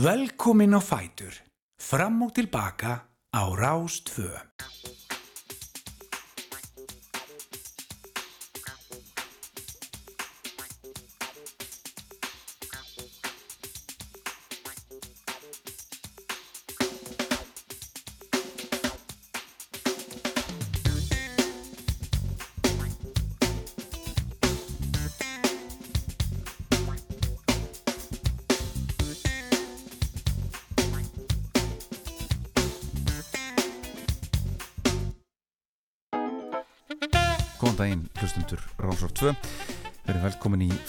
Velkomin á Fætur. Fram og tilbaka á Rástfö.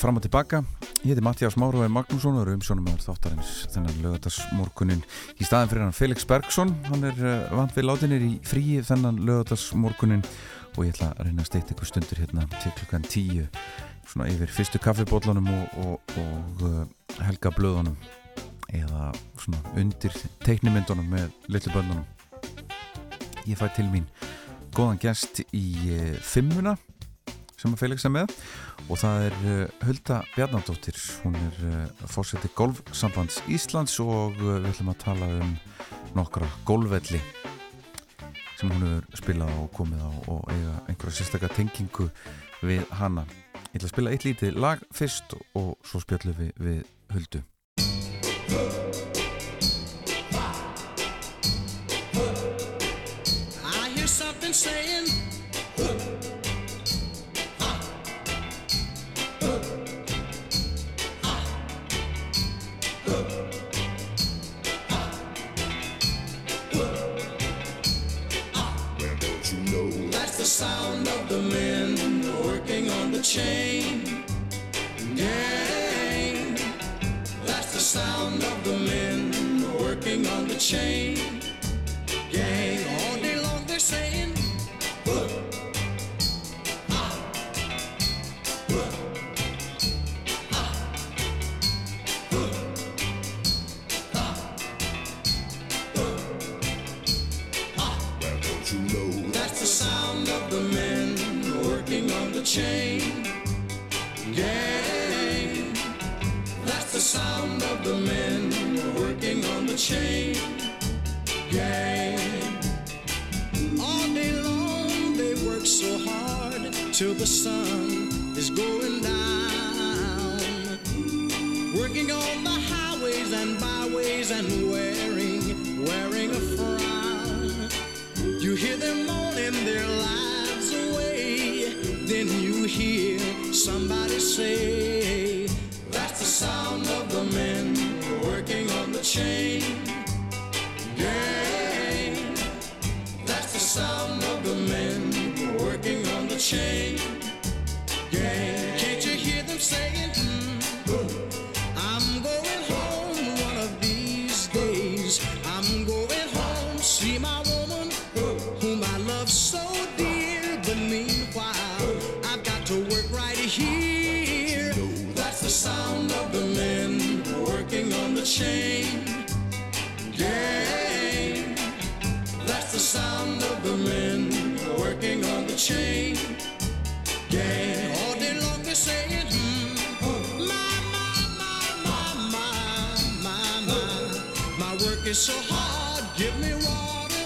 Fram og tilbaka. Ég heiti Mattias Máruði Magnússon og eru umsjónum með þáttarins þennan lögadagsmorgunin í staðin fyrir hann Felix Bergson hann er uh, vant við látinir í fríi þennan lögadagsmorgunin og ég ætla að reyna að steita ykkur stundur hérna til klukkan 10 svona yfir fyrstu kaffibóllunum og, og, og uh, helga blöðunum eða svona undir teiknimyndunum með litlu bönnunum Ég fæ til mín góðan gest í uh, fimmuna sem að Felix er með. Og það er uh, Hulda Bjarnadóttir. Hún er uh, fórseti golfsambands Íslands og uh, við ætlum að tala um nokkra golfvelli sem hún hefur spilað og komið á og eiga einhverja sérstaklega tengingu við hana. Ég ætla að spila eitt lítið lag fyrst og svo spjallum við, við Huldu chain gang. That's the sound of the men working on the chain gang. All day long they're saying, That's the sound of the men working on the chain the chain gang. All day long they work so hard till the sun is going down. Working on the highways and byways and wearing, wearing a frown. You hear them moaning their lives away. Then you hear somebody say, That's the sound of the men chain gang. That's the sound of the men working on the chain gang. Can't you hear them saying, "Mm, I'm going home one of these days. I'm going home, see my woman whom I love so dear. But meanwhile, I've got to work right here. That's the sound of the men working on the chain chain gang. All day long they're saying, hmm, my, my, my, my, my, my, my. My work is so hard, give me water.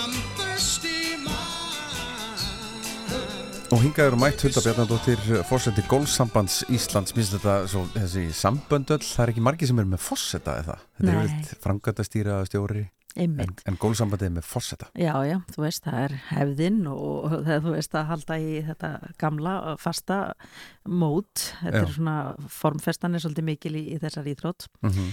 I'm thirsty, my. og hingað eru mætt Hulda Bjarnadóttir fórseti golfsambands Íslands minnst þetta svo, þessi samböndöll það er ekki margi sem eru með fórseta eða þetta Nei. er vel frangöndastýra stjóri Einmitt. en golfsambandið er með fórseta Já, já, þú veist, það er hefðin og það, þú veist, að halda í þetta gamla, fasta mót. Þetta Já. er svona, formfestan er svolítið mikil í, í þessar íþrótt. mm -hmm.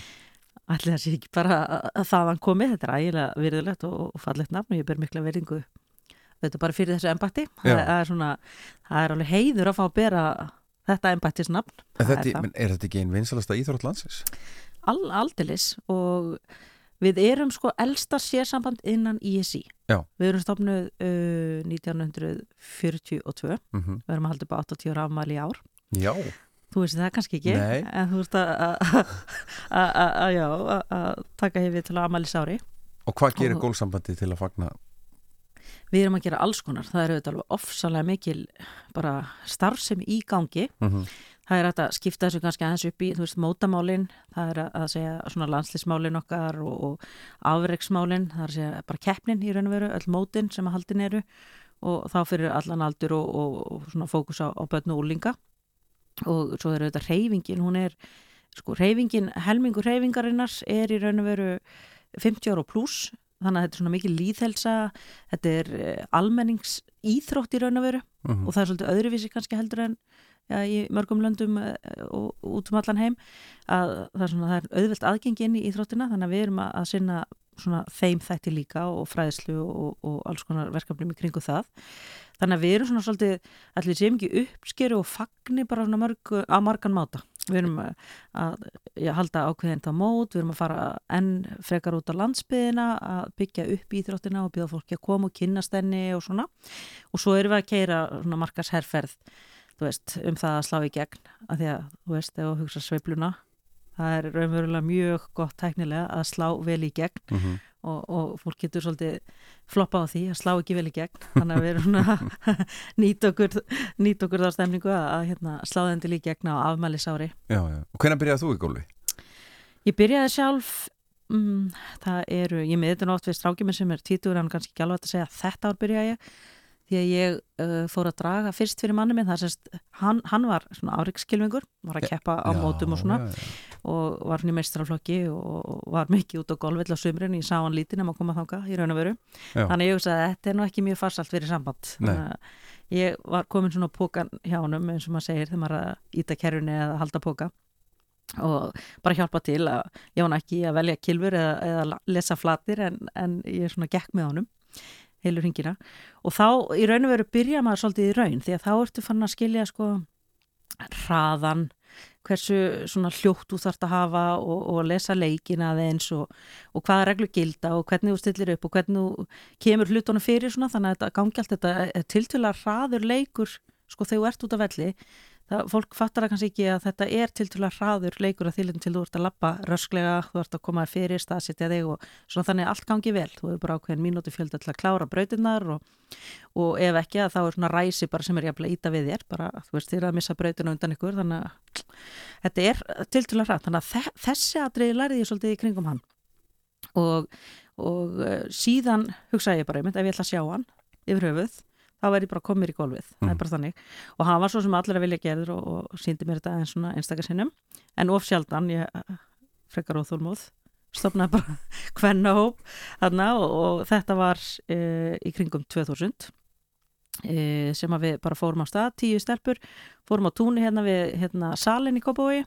Ætli það sé ekki bara að- að þaðan komið, þetta er ægilega virðulegt og, og fallegt nafn og ég ber mikla verðingu þetta er bara fyrir þessu embætti. Já. Það, það er svona, það er alveg heiður að fá að bera þetta embættisnafn. er, Það þetta, men er þetta ekki einn vinsalasta íþrótt landsins? Al, aldeilis og við erum sko elsta sérsamband innan ISI. Já. Við erum stofnuð uh, 1942, Mm -hmm. við erum að halda upp á 80 ára afmæli í ár. Já, Þú veist það kannski ekki, Nei. en þú veist að- taka hefði til afmælis ári. og hvað gerir golfsambandi til að fagna? Við erum að gera alls konar, það eru auðvitað alveg ofsalega mikil bara starfsemi í gangi. Mm -hmm. Það er hægt að skipta þessu kannski aðeins upp í, þú veist, mótamálin það er að, segja svona landslýsmálin okkar og, og afreiksmálin það er að segja bara keppnin í raun og veru öll mótin sem að haldin eru og þá fyrir allan aldur og, og, og svona fókus á, á börn og úlinga og svo er auðvitað reyfingin, hún er sko reyfingin, helmingur reyfingarinnar er í raun og veru 50 ára og pluss, þannig að þetta er svona mikið líðhelsa, þetta er eh, almennings íþrótt í raun og veru Mhm. og það er svolítið öðruvísi kannski heldur en ja, í mörgum löndum eh, og út um allan heim að það er, svona, það er auðvelt aðgengi inn í íþróttina þannig að við erum að, að sinna svona þeim þætti líka og fræðslu og, og alls konar verkefnum í kringu það. Þannig að við erum svona svolítið allir sem ekki uppskeru og fagni bara svona mörg, á margan máta. Við erum að, að já, halda ákveðin þá mót, við erum að fara enn frekar út á landsbyðina að byggja upp íþróttina og bjóða fólki að koma og kynnast henni og svona. Og svo erum við að keira svona markas herrferð þú veist, um það að slá í gegn að því að, þú veist, ef þú hugsa sveifluna það er raunverulega mjög gott tæknilega að slá vel í gegn Mhm. og, og fólk getur svolítið floppa á því að slá ekki vel í gegn þannig að við erum að nýta okkur, nýta okkur þá stemningu að, að hérna, slá þeim til í gegn á afmælisári Já, já. Og hvenær byrjaði þú í gólfi? Ég byrjaði sjálf mm, það eru, ég með þetta oft við strákjuminn sem er títur en kannski ekki alveg að segja þetta ár byrjaði ég því að ég uh, fór að draga fyrst fyrir manni minn, það sést hann, hann var svona áriksskilmingur, var að keppa á Já, mótum og svona já, já. og var hann í meistraflokki og var mikið út á golfvill á sumrin ég sá hann lítið nema að koma þanga í raun og veru. Þannig ég hugsaði að þetta er nú ekki mjög farsalt fyrir samband. Ég var komin svona pókan hjá honum eins og maður segir þegar maður er að íta kerfinu eða halda póka og bara hjálpa til að ég var ekki að velja kilfur eða, eða lesa flatir en, en ég svona gekk með honum heilur hringina. Og þá í raun og veru byrja maður svolítið í raun því að þá ertu fann að skilja sko hraðan hversu svona hljótt þú þarft að hafa og, og lesa leikina aðeins og, og hvaða reglu gilda og hvernig þú stillir upp og hvernig þú kemur hlutunum fyrir svona þannig að þetta gangi allt þetta tiltölulega hraður leikur sko þegar þú ert út af velli það, fólk fattar það kannski ekki að þetta er tiltölulega hraður leikur að þýlum til þú ert að lappa rösklega, þú ert að koma þér fyrir staðsetja þig og svona þannig að allt gangi vel. Þú hefur bara ákveðin mínúti fjölda til að klára brautinnar og, og ef ekki að þá er svona ræsi bara sem er jafnlega íta við þér bara þú veist þér að missa brautina undan ykkur þannig að þetta er tiltölulega hratt. Þannig að þe þessi atriði lærið ég svolítið og, og uh, síðan hugsaði ég bara, ef ég ætla að sjá hann yfir höfuð þá væri ég bara komið í golfið, það Mhm. er bara þannig og hann var svo sem allir að vilja gerður og, og síndi mér þetta eins svona einstakar sinnum en of sjaldan, ég uh, frekar óþólmóð stopnaði bara hvenna hóp þarna og, og þetta var uh, í kringum 2000 uh, sem að við bara fórum á stað, tíu stelpur fórum á túni hérna við hérna, salin í Kópavogi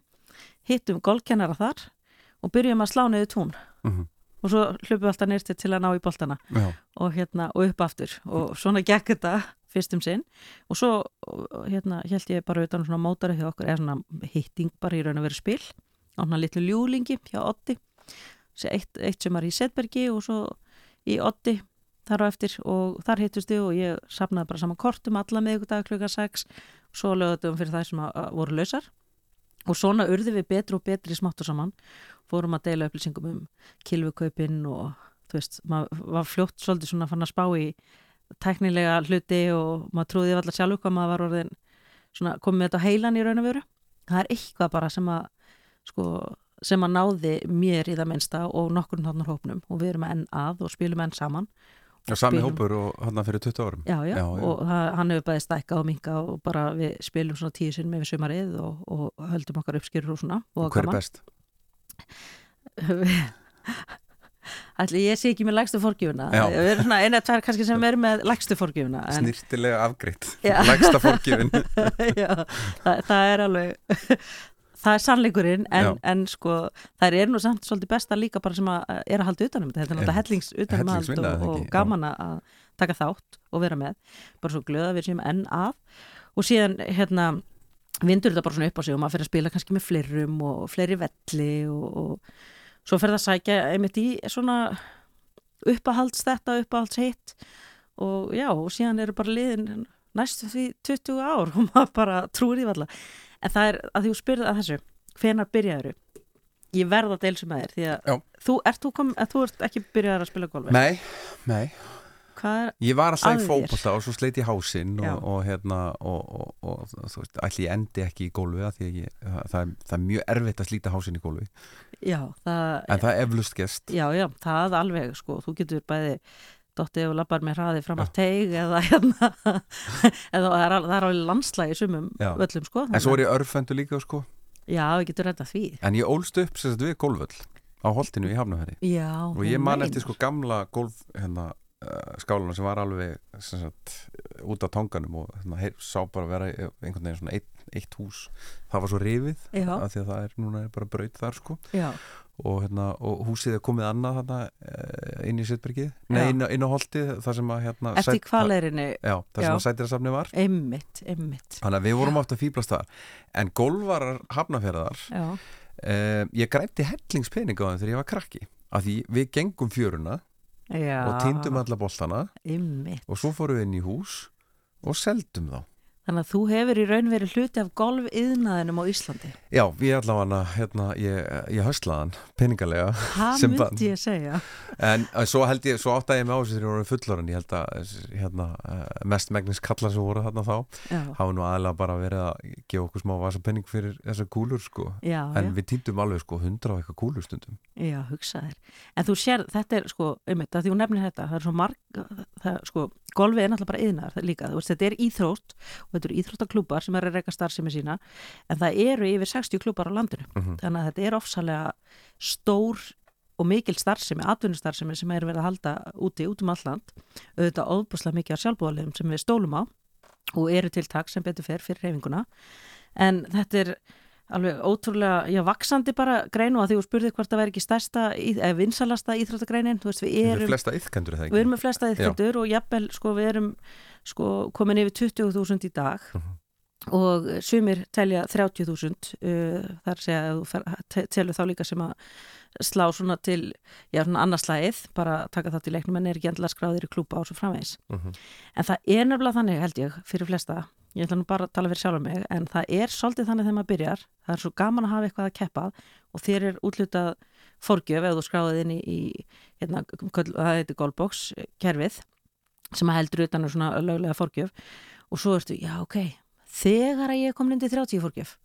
hittum golfkennara þar og byrjum að slá niður tún Mhm. Og svo hlupum við alltaf nýrti til að ná í boltana. Og, hérna, og upp aftur. Og svona gekk þetta fyrst um sinn. Og svo hérna, held ég bara utan um svona mótari hjá okkur eða svona hitting bara í raun og veru spil. Á svona litlu ljúlingi hjá Otti eitt, eitt sem var í Setbergi og svo í Otti þar á eftir. Og þar hittust við og ég safnaði bara saman kortum alla miðgudag klukka 6 og svo lögðum fyrir það sem að, að voru lausar og svona urði við betri og betri smátt og saman. Fórum að deila upplýsingum um kilvukaupin og þú veist, maður var fljótt svolítið svona fann að spá í tæknilega hluti og maður trúði allar sjálf hvað maður var orðin svona komið þetta heilan í raun og veru. Það er eitthvað bara sem að sko, sem að náði mér í það minnsta og nokkurinn þarna hópnum. Og við erum enn að og spilum enn saman sami hópur og hann fyrir 20 árum já, já, Já, já. og það, hann hefur bæði stækka og minka og bara við spilum svona tíu sinn með við sumarið og, og höldum okkar uppskýrur og svona og Hver er gaman. best? Ætli ég sé ekki með lægstu fórgjöfuna Já. við erum svona eina tvær kannski sem er með lægstu fórgjöfuna en Snirtilega afgreitt Já. Lægsta fórgjöfin já, það, það er alveg það er sannleikurinn en, en sko það er nú samt svolítið besta líka bara sem að er að halda utanum þetta, þetta er náttúrulega hellings utanum Hellingsvinna, og, og gaman að taka þátt og vera með. Bara svo glöða við séum enn að. Og síðan hérna vindur þetta bara svona upp á sig og maður fyrir að spila kannski með fleirum og fleiri velli og, og svo fer það að sækja einmitt í svona uppahalds þetta, uppahalds hitt og já, og síðan eru bara liðin næstu því 20 ár og maður bara trúir því valla en það er að þú spyrði að þessu hvenar byrjaður ég verða að deilsa með þér því að þú ert, þú kom, að þú ert ekki byrjaður að spila golfi Nei, nei. Er Ég var Að þér? fótbolta og svo sleit ég hásinn og, og hérna og, og, og þú veist, ætli ég endi ekki í gólfi það, það, það er mjög erfitt að slíta hásinn í gólfi já, það, en það er eflust gest já, já, það alveg sko, þú getur bæði dottið og labbar með hraði fram að teig eða hérna eða það er, það er alveg landslægi sumum Já. völlum sko en svo er ég örfendu líka sko. Já, við getum redda því. En ég ólst upp sagt við gólföll á holtinu í Hafnafæri og ég man eftir sko gamla gólf hérna uh, skáluna sem var alveg sem sagt, út af tanganum og hérna, sá bara vera einhvern veginn svona eitt, eitt hús. Það var svo rifið af því að það er núna bara braut þar sko. Og, hérna, og húsið er komið annað þarna, eh, inn í Sittbergið nei, inn, á- inn á holtið þar sem að hérna, eftir sæt- kvaleirinni já, þar sem Já. að sætirasafni var. Einmitt, einmitt. Þannig að við vorum átt að fýblast þar. En golvarar hafnafjörðar eh, ég grætti hellingspening á þeim þegar ég var krakki. Af því við gengum fjöruna já. Og týndum alla einmitt, og svo fórum við inn í hús og seldum þá þannig að þú hefur í raun verið hluti af golfiðnaðinum á Íslandi. Já, ég allavega hérna, ég, ég höstlaðan peningalega það myndi ég segja. En eh, svo held ég, svo áttaði ég mig á þessu þegar ég voru fullorinn, ég held að hérna, eh, mest megnis kalla sem voru þarna þá hafa nú aðlega bara verið að gefa okkur smá vasa penning fyrir þessar kúlur sko. Já, en já, við týndum alveg sko hundra og eitthvað kúlur stundum. Já, hugsa þér en þú sér, þetta er sko, einmitt, að því hún nefnir þetta það er svo marg, það, sko golfi er náttúrulega bara yðnar líka, þú veist, þetta er íþrótt og þetta eru íþróttaklúbar sem er að reyka starfsemi sína en það eru yfir 60 klúbar á landinu. Mhm. þannig að þetta er ofsalega stór og mikil starfsemi, atvinnustarfsemi sem er verið að halda úti, út um alland auðvitað óbúslega mikið af sjálfbúðaliðum sem við stólum á og eru til takk sem betur fer fyrir reyfinguna en þetta er alveg ótrúlega, já, vaksandi bara grein og að því þú spurðið hvort það væri ekki stærsta eða vinsalasta íþróttagreinin, þú veist, við erum flesta yðkendur það við erum með flesta íþróttur og jafnvel, sko, við erum sko, komin yfir 20.000 í dag Mhm. og sumir telja 30.000 uh, þar segja telur þá líka sem að slá svona til, já, svona annarslægið bara taka það til leiknum en er ekki endilega skráðir í klúpa og svo framvegis. Mhm. En það er nefnilega þannig, held ég, fyrir flesta ég ætla nú bara að tala fyrir sjálfur mig en það er svolítið þannig þegar maður byrjar. Það er svo gaman að hafa eitthvað að keppa og þér er útlutað forgjöf ef þú skráðið inn í, í hérna, það heitir Goldbox kerfið sem heldur utan um svona löglega forgjöf. Og svo ertu, já ok þegar að ég inn til 30 forgjöf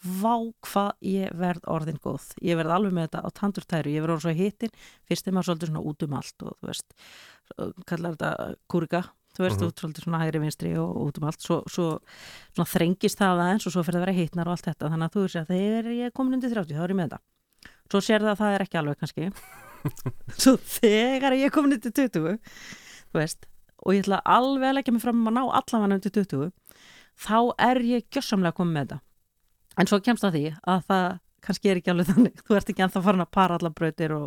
vá hvað ég verð orðin góð, ég verð alveg með þetta á tandurtæru, ég verð orðin svo hittin fyrst er maður svolítið svona út um allt og þú veist, kallar þetta kúrika þú veist, Mhm. út svolítið svona hægri vinstri og út um allt, svo, svo svona þrengist það aðeins og svo fyrir að vera hittnar og allt þetta. Þannig að þú veist að þegar ég er komin undir 30 þá er ég með þetta. Svo sér það að það er ekki alveg kannski. Svo þegar ég er komin undir 20 þú veist, og ég ætla alveg að leggja mig fram um að ná allavega undir 20 þá er ég gjössamlega komin með þetta. En svo kemst það því að það kannski er ekki alveg þannig, þú ert ekki ennþá farin að para allar brautir og,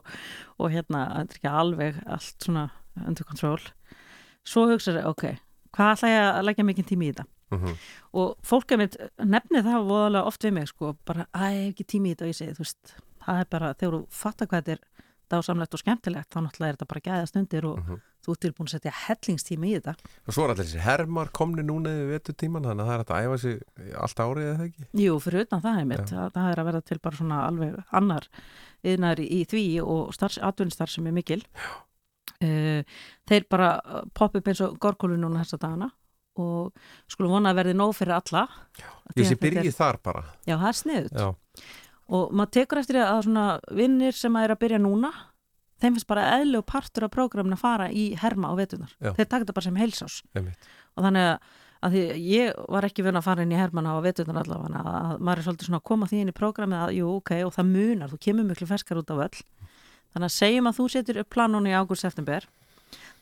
og hérna þetta er ekki alveg allt svona under control svo hugsaði, ok, hvað ætla ég að leggja mikið tími í þetta? Mhm. og fólk er mitt nefnið það voðalega oft við mig sko, bara, að ég hef ekki tími í þetta. Og ég segi, þú veist, það er bara þegar þú fattar hvað þetta er dásamlegt og skemmtilegt þá náttúrulega er þetta bara gæðast undir og Mhm. þú ert tilbúin að setja hellingstími í þetta. Og svo er allir þessi hermar komni núna yfir vetutíman þannig að það er að æfa sig allt árið eða ekki? Jú, fyrir utan það er mitt, það, það er að verða til bara svona alveg annar yðnar í, því og starfs, atvinnstar sem er mikil. Uh, þeir bara uh, poppa upp eins og gorkólu núna þessa dagana og skulum vona að verði nóg fyrir alla. Ég sé byrjið þar bara. Já, það er sniðut já, og maður tekur eftir að svona vinnir sem að er að byrja núna þeim finnst bara eðlug partur af prógramin að fara í herma á vetunar. Þeir taka þetta bara sem heilsás. Og þannig að, að því ég var ekki vun að fara inn í hermana á vetunar allavega að maður er svolítið svona að koma því inn í prógramið að jú, ok, og það munar, þú kemur miklu ferskar út á völl. Þannig að segjum að þú setur upp planunni í ágúst-september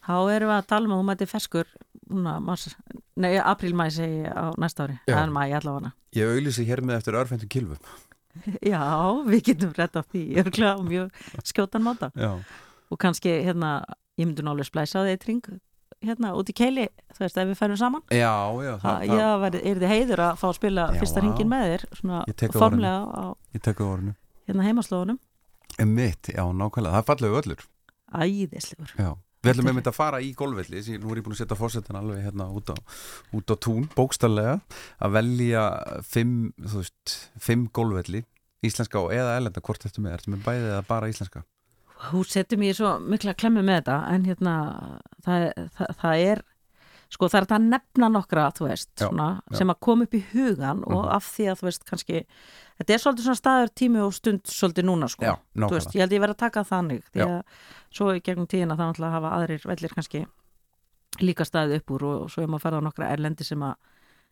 þá erum við að tala um að þú mæti mars, nei, apríl-mæ segi á næsta ári, það er mæ allavega. ég auglýsi hér með eftir örfæntum kilvum Já, við getum rétt af því, ég er klæða mjög skjótan máta. Já, og kannski hérna, ég myndi alveg splæsa á því eitring hérna út í keili, þú veist, ef við færum saman. Já, já það, það, já, verið, er þið heiður að fá að spila Já, fyrsta vá. ringin með þér svona á formlega á á hérna heimaslóðunum einmitt, já, nákvæmlega, það er fallegu öllur æðislegur. Já. Við ætlum einmitt að fara í golfvelli, því nú er ég búin að setja fórsetan alveg hérna út á, út á tún, bókstallega, að velja fimm, þú veist, fimm golfvelli, íslenska og eða elenda, hvort ertu með, ertu með bæðið eða bara íslenska? Þú setur mér svo mikla klemmu með þetta en hérna það, það, það er sko það er þetta að nefna nokkra veist, Já, svona, já. Sem að koma upp í hugan og af því að þú veist kannski þetta er svolítið svona staður tími og stund svolítið núna sko, Já, veist, ég held ég verið að taka þannig því að svo í gegnum tíðina það náttúrulega hafa aðrir vellir kannski líka staðið upp úr og svo er maður að fara á nokkra erlendi sem að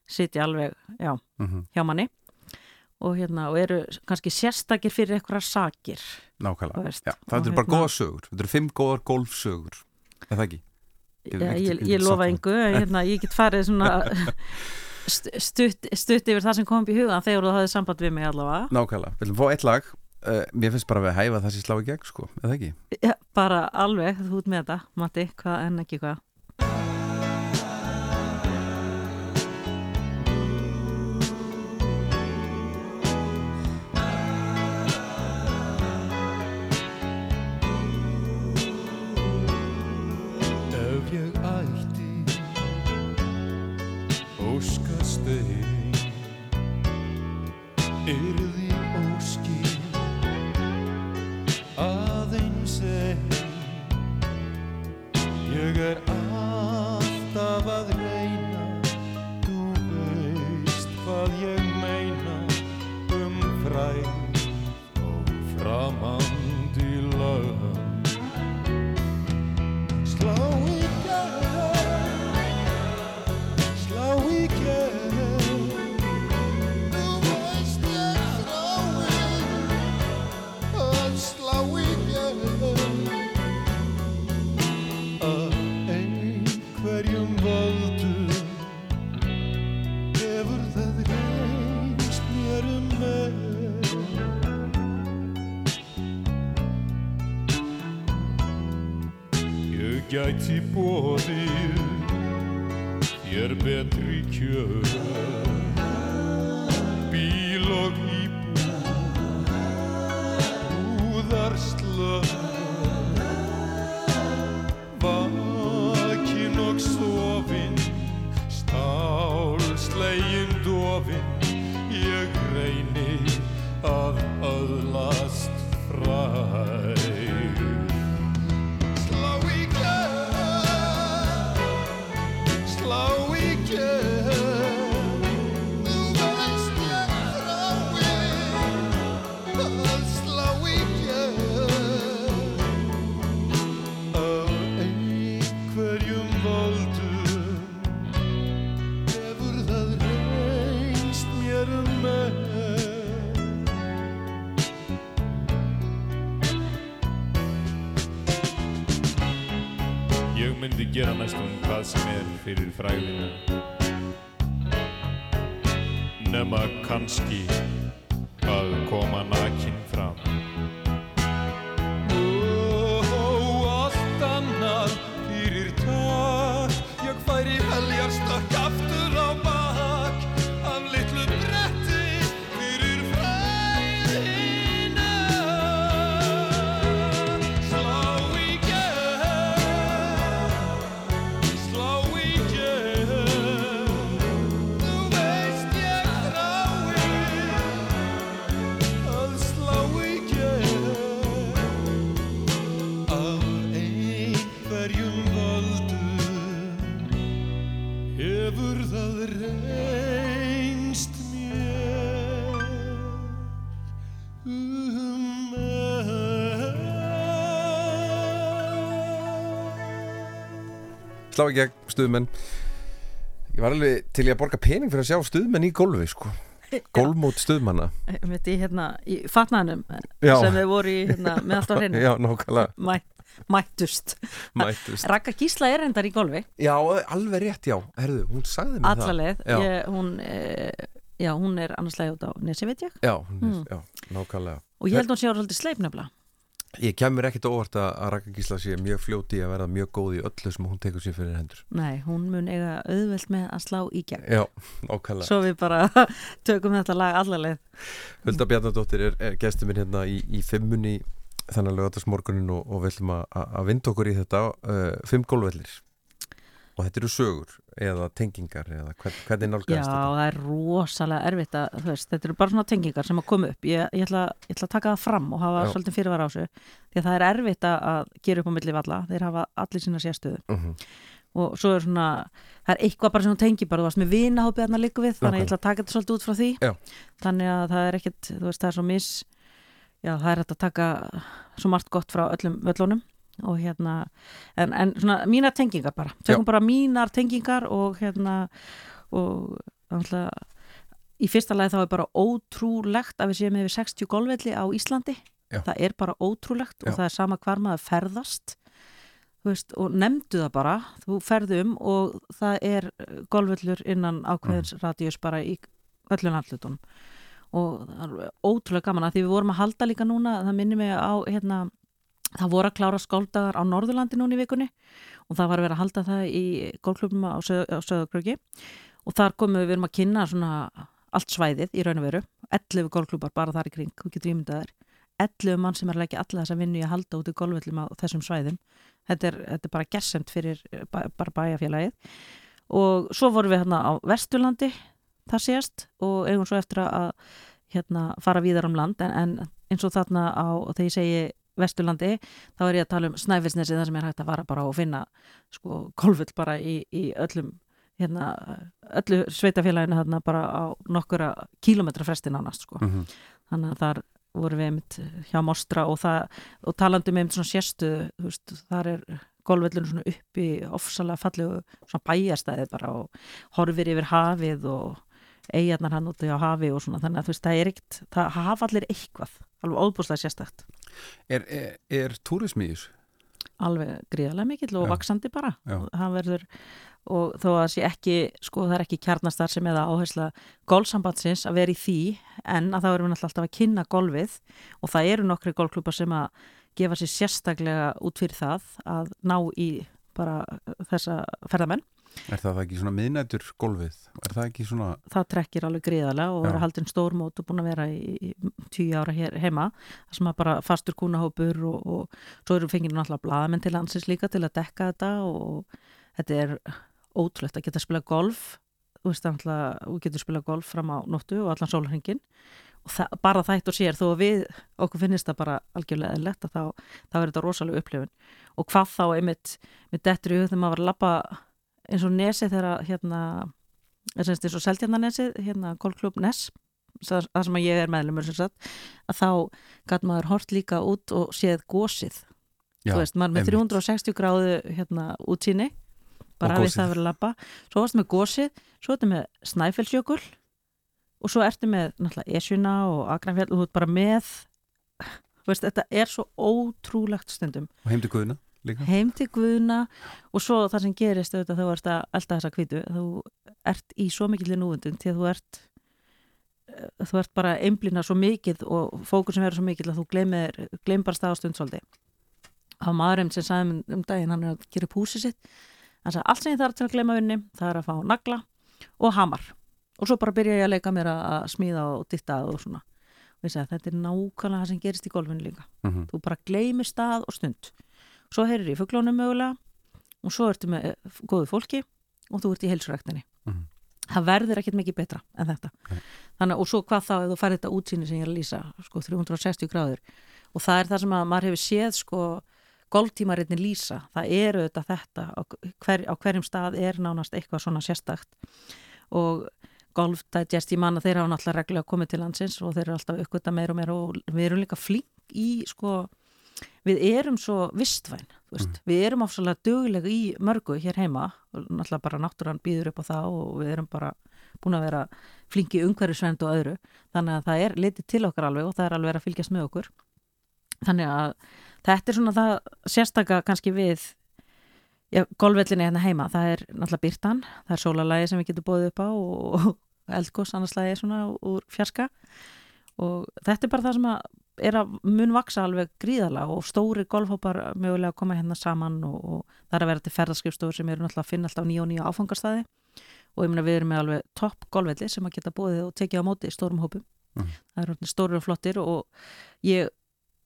sitja alveg, já, Mhm, hjá manni og hérna, og eru kannski sérstakir fyrir einhverjar sakir Nákvæmlega. Veist, það og eru bara hérna- góða sögur. Þetta eru fimm góðar golfsögur. Er það ekki? Ég ég, ég, lofa en hérna, ég get farið svona st- stutt, stutt yfir það sem kom upp í hugan þegar þú hafið samband við mig allavega Nákvæmlega. Við viljum fá eitt lag. Uh, mér finnst bara að við hæfa það sem slá í gegn, sko. Það ekki? ja, bara alveg, þú ert með þetta Matti, hvað en ekki hvað Slá fræðina. Nema kannski Slá í gegn, stuðmenn. Ég var alveg til í að borga pening fyrir að sjá stuðmenn í golfi, sko. Golfmót stuðmanna. Í, hérna, í fatnaðinum Já. sem þau voru í hérna, með allt á hreinu. Mætt, mættust Mættust. Raka Gísla er endar í golfi Já, alveg rétt, já. Herðu, hún sagði mér það. allaleið Já. ég, hún, e, já, hún er annarslega út á Nesi veit ég Já, hún er, Mm. já, nákvæmlega. og ég held hún sé ára svolítið sleip nefnilega Ég kemur ekkert óvart að Raka Gísla sé mjög fljóti að verða mjög góð í öllu sem hún tekur sér fyrir hendur. nei, hún mun eiga auðvelt með að slá í gegn Já, nákvæmlega. svo við bara tökum þetta lag allaleið Hulda Bjarnadóttir er, er gestur minn hérna í, í fimmunni þannig að lögatarsmorgunin og, og við ætlum að vinda okkur í þetta uh, fimm gólvellir Og þetta eru sögur eða tengingar eða hvern, hvernig Já, nálgæðist þetta? það er rosalega erfitt að, veist, þetta eru bara svona tengingar sem að koma upp. Ég, ég, ætla, ég ætla að taka það fram og hafa Já. svolítið fyrirvara á þessu. Því að það er erfitt að, gera upp á milli valla. Þeir hafa allir sína sérstöðu. Mhm. Og svo er svona, það er eitthvað bara sem þú tengir bara, þú varst með vinahópið þarna líku við, þannig að ég ætla að taka þetta svolítið út frá því. Já. Þannig að það er ekkit, þú veist, það er svo mis, já, það er hægt að taka svo margt gott frá öllum völlunum og hérna, en, en svona mínar tengingar bara, tökum bara mínar tengingar og hérna og náttúrulega í fyrsta lagi þá er bara ótrúlegt að við séum yfir 60 golfvelli á Íslandi Já. það er bara ótrúlegt Já. og það er sama hvar maður ferðast veist, og nefndu það bara þú ferðum og það er eh, golfvellur innan ákveðins Mm. bara í öllum landlutunum og það er ótrúlega gaman að því við vorum að halda líka núna, það minnir mig á hérna, það voru að klára skóldagar á Norðurlandi núna í vikunni og það var að vera að halda það í golfklubnum á, Söð, á Söðukröki og þar komum við, við erum að kynna svona allt svæðið í raun og veru. 11 golfklubbar bara þar í kring, þú getur ímyndað þér. 11 mann sem er að leggja alla þessa vinnu í að halda út í golfvellum á þessum svæðum. Þetta er, þetta er bara gersemt fyrir bara bæjafélagið og svo vorum við hérna á Vesturlandi það sést og eigum svo eftir að hérna, fara víðar um land. En, en eins og þarna á þegar ég segi Vesturlandi, þá er ég að tala um Snæfellsnesi þar sem er hægt að fara bara og finna sko golfull bara í, í öllum hérna, öllu sveitafélaginu þarna bara á nokkura kílometra fresti nánast sko. Mhm. þannig að þar vorum við einmitt hjá Mostra og, það, og talandi með einmitt svona sérstu veist, þar er golfvellinu svona upp í ofsalega fallegu svona bæjarstæði bara og horfir yfir hafið og eigarnar hann úti á hafi og svona þannig að þú veist það er eitt, það hafa allir eitthvað alveg óbúslega sérstætt Er, er, er túrismi í þessu? alveg gríðarlega mikill og Já. vaksandi bara það verður og þó að sé ekki, sko það er ekki kjarnastar sem eða áhersla golfsambandsins að vera í því en að þá erum við náttúrulega alltaf að kynna golfið og það eru nokkri golfklúpar sem að gefa sér sérstaklega út fyrir það að ná í bara þessa ferðamenn Er það ekki svona miðnættur golfið? Er það ekki svona... það trekkir alveg gríðarlega og Já. vera haldin stór mót og búin að vera í, tíu ára hér heima það sem að bara fastur kúnahópur og, og svo eru fengið náttúrulega blaðamenn til landsins líka til að dekka þetta og þetta er ótrúlegt að geta að spila golf þú veist náttúrulega, þú getur spila golf fram á nóttu og allan sólhringin og það, bara það eitt og sér þó að við okkur finnist það bara algjörlega eðlilegt að þá, þá er þetta rosalega upplifun og hvað þá einmitt með dettur í hug þegar maður var að lappa eins og nesi þegar hérna eins og Seltjarnanesið, hérna golfklub Nes það sem að ég er meðlumur sem sagt, að þá gæt maður hort líka út og séð gósið Já, þú veist, maður með einmitt. 360 gráðu hérna útsýni bara við það verið að lappa svo varstu með gósið, svo ertu með Snæfellsjökul og svo ertu með náttúrulega Esjuna og Akranfjall og þú ert bara með. Þú veist, þetta er svo ótrúlegt stundum. Og heim til Guðuna líka? heim til Guðuna og svo það sem gerist auðvitað þú ert að elda þessa kvítu þú ert í svo mikill núvundum til að þú ert eh, þú ert bara einblina svo mikið og fókus sem verður svo mikill að þú gleymir, gleym bara staðastund svolítið. Á maðurinn sem sagði um, daginn hann er að gera upp húsið sitt. Hann sagði allt sem ég þarf til að gleyma vinni það er að fá nagla og hamar. Og svo bara byrja ég að leika mér að smíða og ditta og svona. Og ég sagði þetta er nákvæmlega það sem gerist í golfinu líka. Mm þú bara gleymir stað og stund svo heyrir í fuglónum mögulega og svo ertu með eh, góðu fólki og þú ert í heilsuræktinni. Mhm. það verður ekkert mikið betra en þetta. Nei. þannig og svo hvað þá ef þú færði þetta útsýni sem ég er að lýsa sko 360 gráður. Og það er það sem að maður hefur séð sko golftímaritni lýsa. Það eru þetta þetta á, hver, á hverjum stað er nánast eitthvað svona sérstakt. Og Golf Digest, ég man að þeir hafa náttúrulega reglulega komið til landsins og þeir eru alltaf uppgötta meira og meira og við erum líka flink í sko, við erum svo vistvæn, veist, við erum afsvalega duglega í mörgu hér heima. Og náttúrulega bara náttúran býður upp á það og við erum bara búin að vera flinki umhverfisvend og öðru, þannig að það er litið til okkar alveg og það er alveg að fylgjast með okkur. Þannig að þetta er svona það sérstaka kannski við já, golfvellinni hérna heima, það er náttúrulega byrtan, það er sólalægi sem við getum bóðið upp á og, og eldgós annarslægi svona úr fjarska og þetta er bara það sem að er að mun vaksa alveg gríðalega og stóri golfhópar mögulega að koma hérna saman og, og það er að vera til ferðarskipstofur sem eru náttúrulega að finna alltaf nýja og nýja áfangastæði og ég meina við erum með alveg topp golfvelli sem að geta bóðið og tekið á móti í stórum hópum. Mhm. það eru stórir og flottir og ég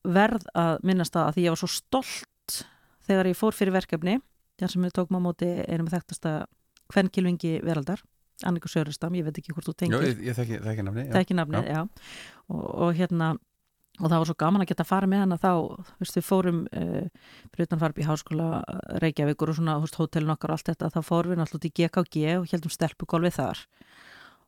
verð að minnast það að því ég var svo stolt þegar ég fór fyrir verkefni. Þar sem við tókum á móti einum þekktasta kvennkilvingi veraldar Anniku Sörustam, ég veit ekki hvort þú Já, tengir. ég, ég þekki, þekki nafni það ekki nafnið, já, Og, og hérna og það var svo gaman að geta að fara með hana þá, veist, við fórum brutan fara upp í háskóla Reykjavíkur og svona, hótelin okkar og allt þetta þá fórum við náttúrulega út í GKG og heldum stelpugolfið þar.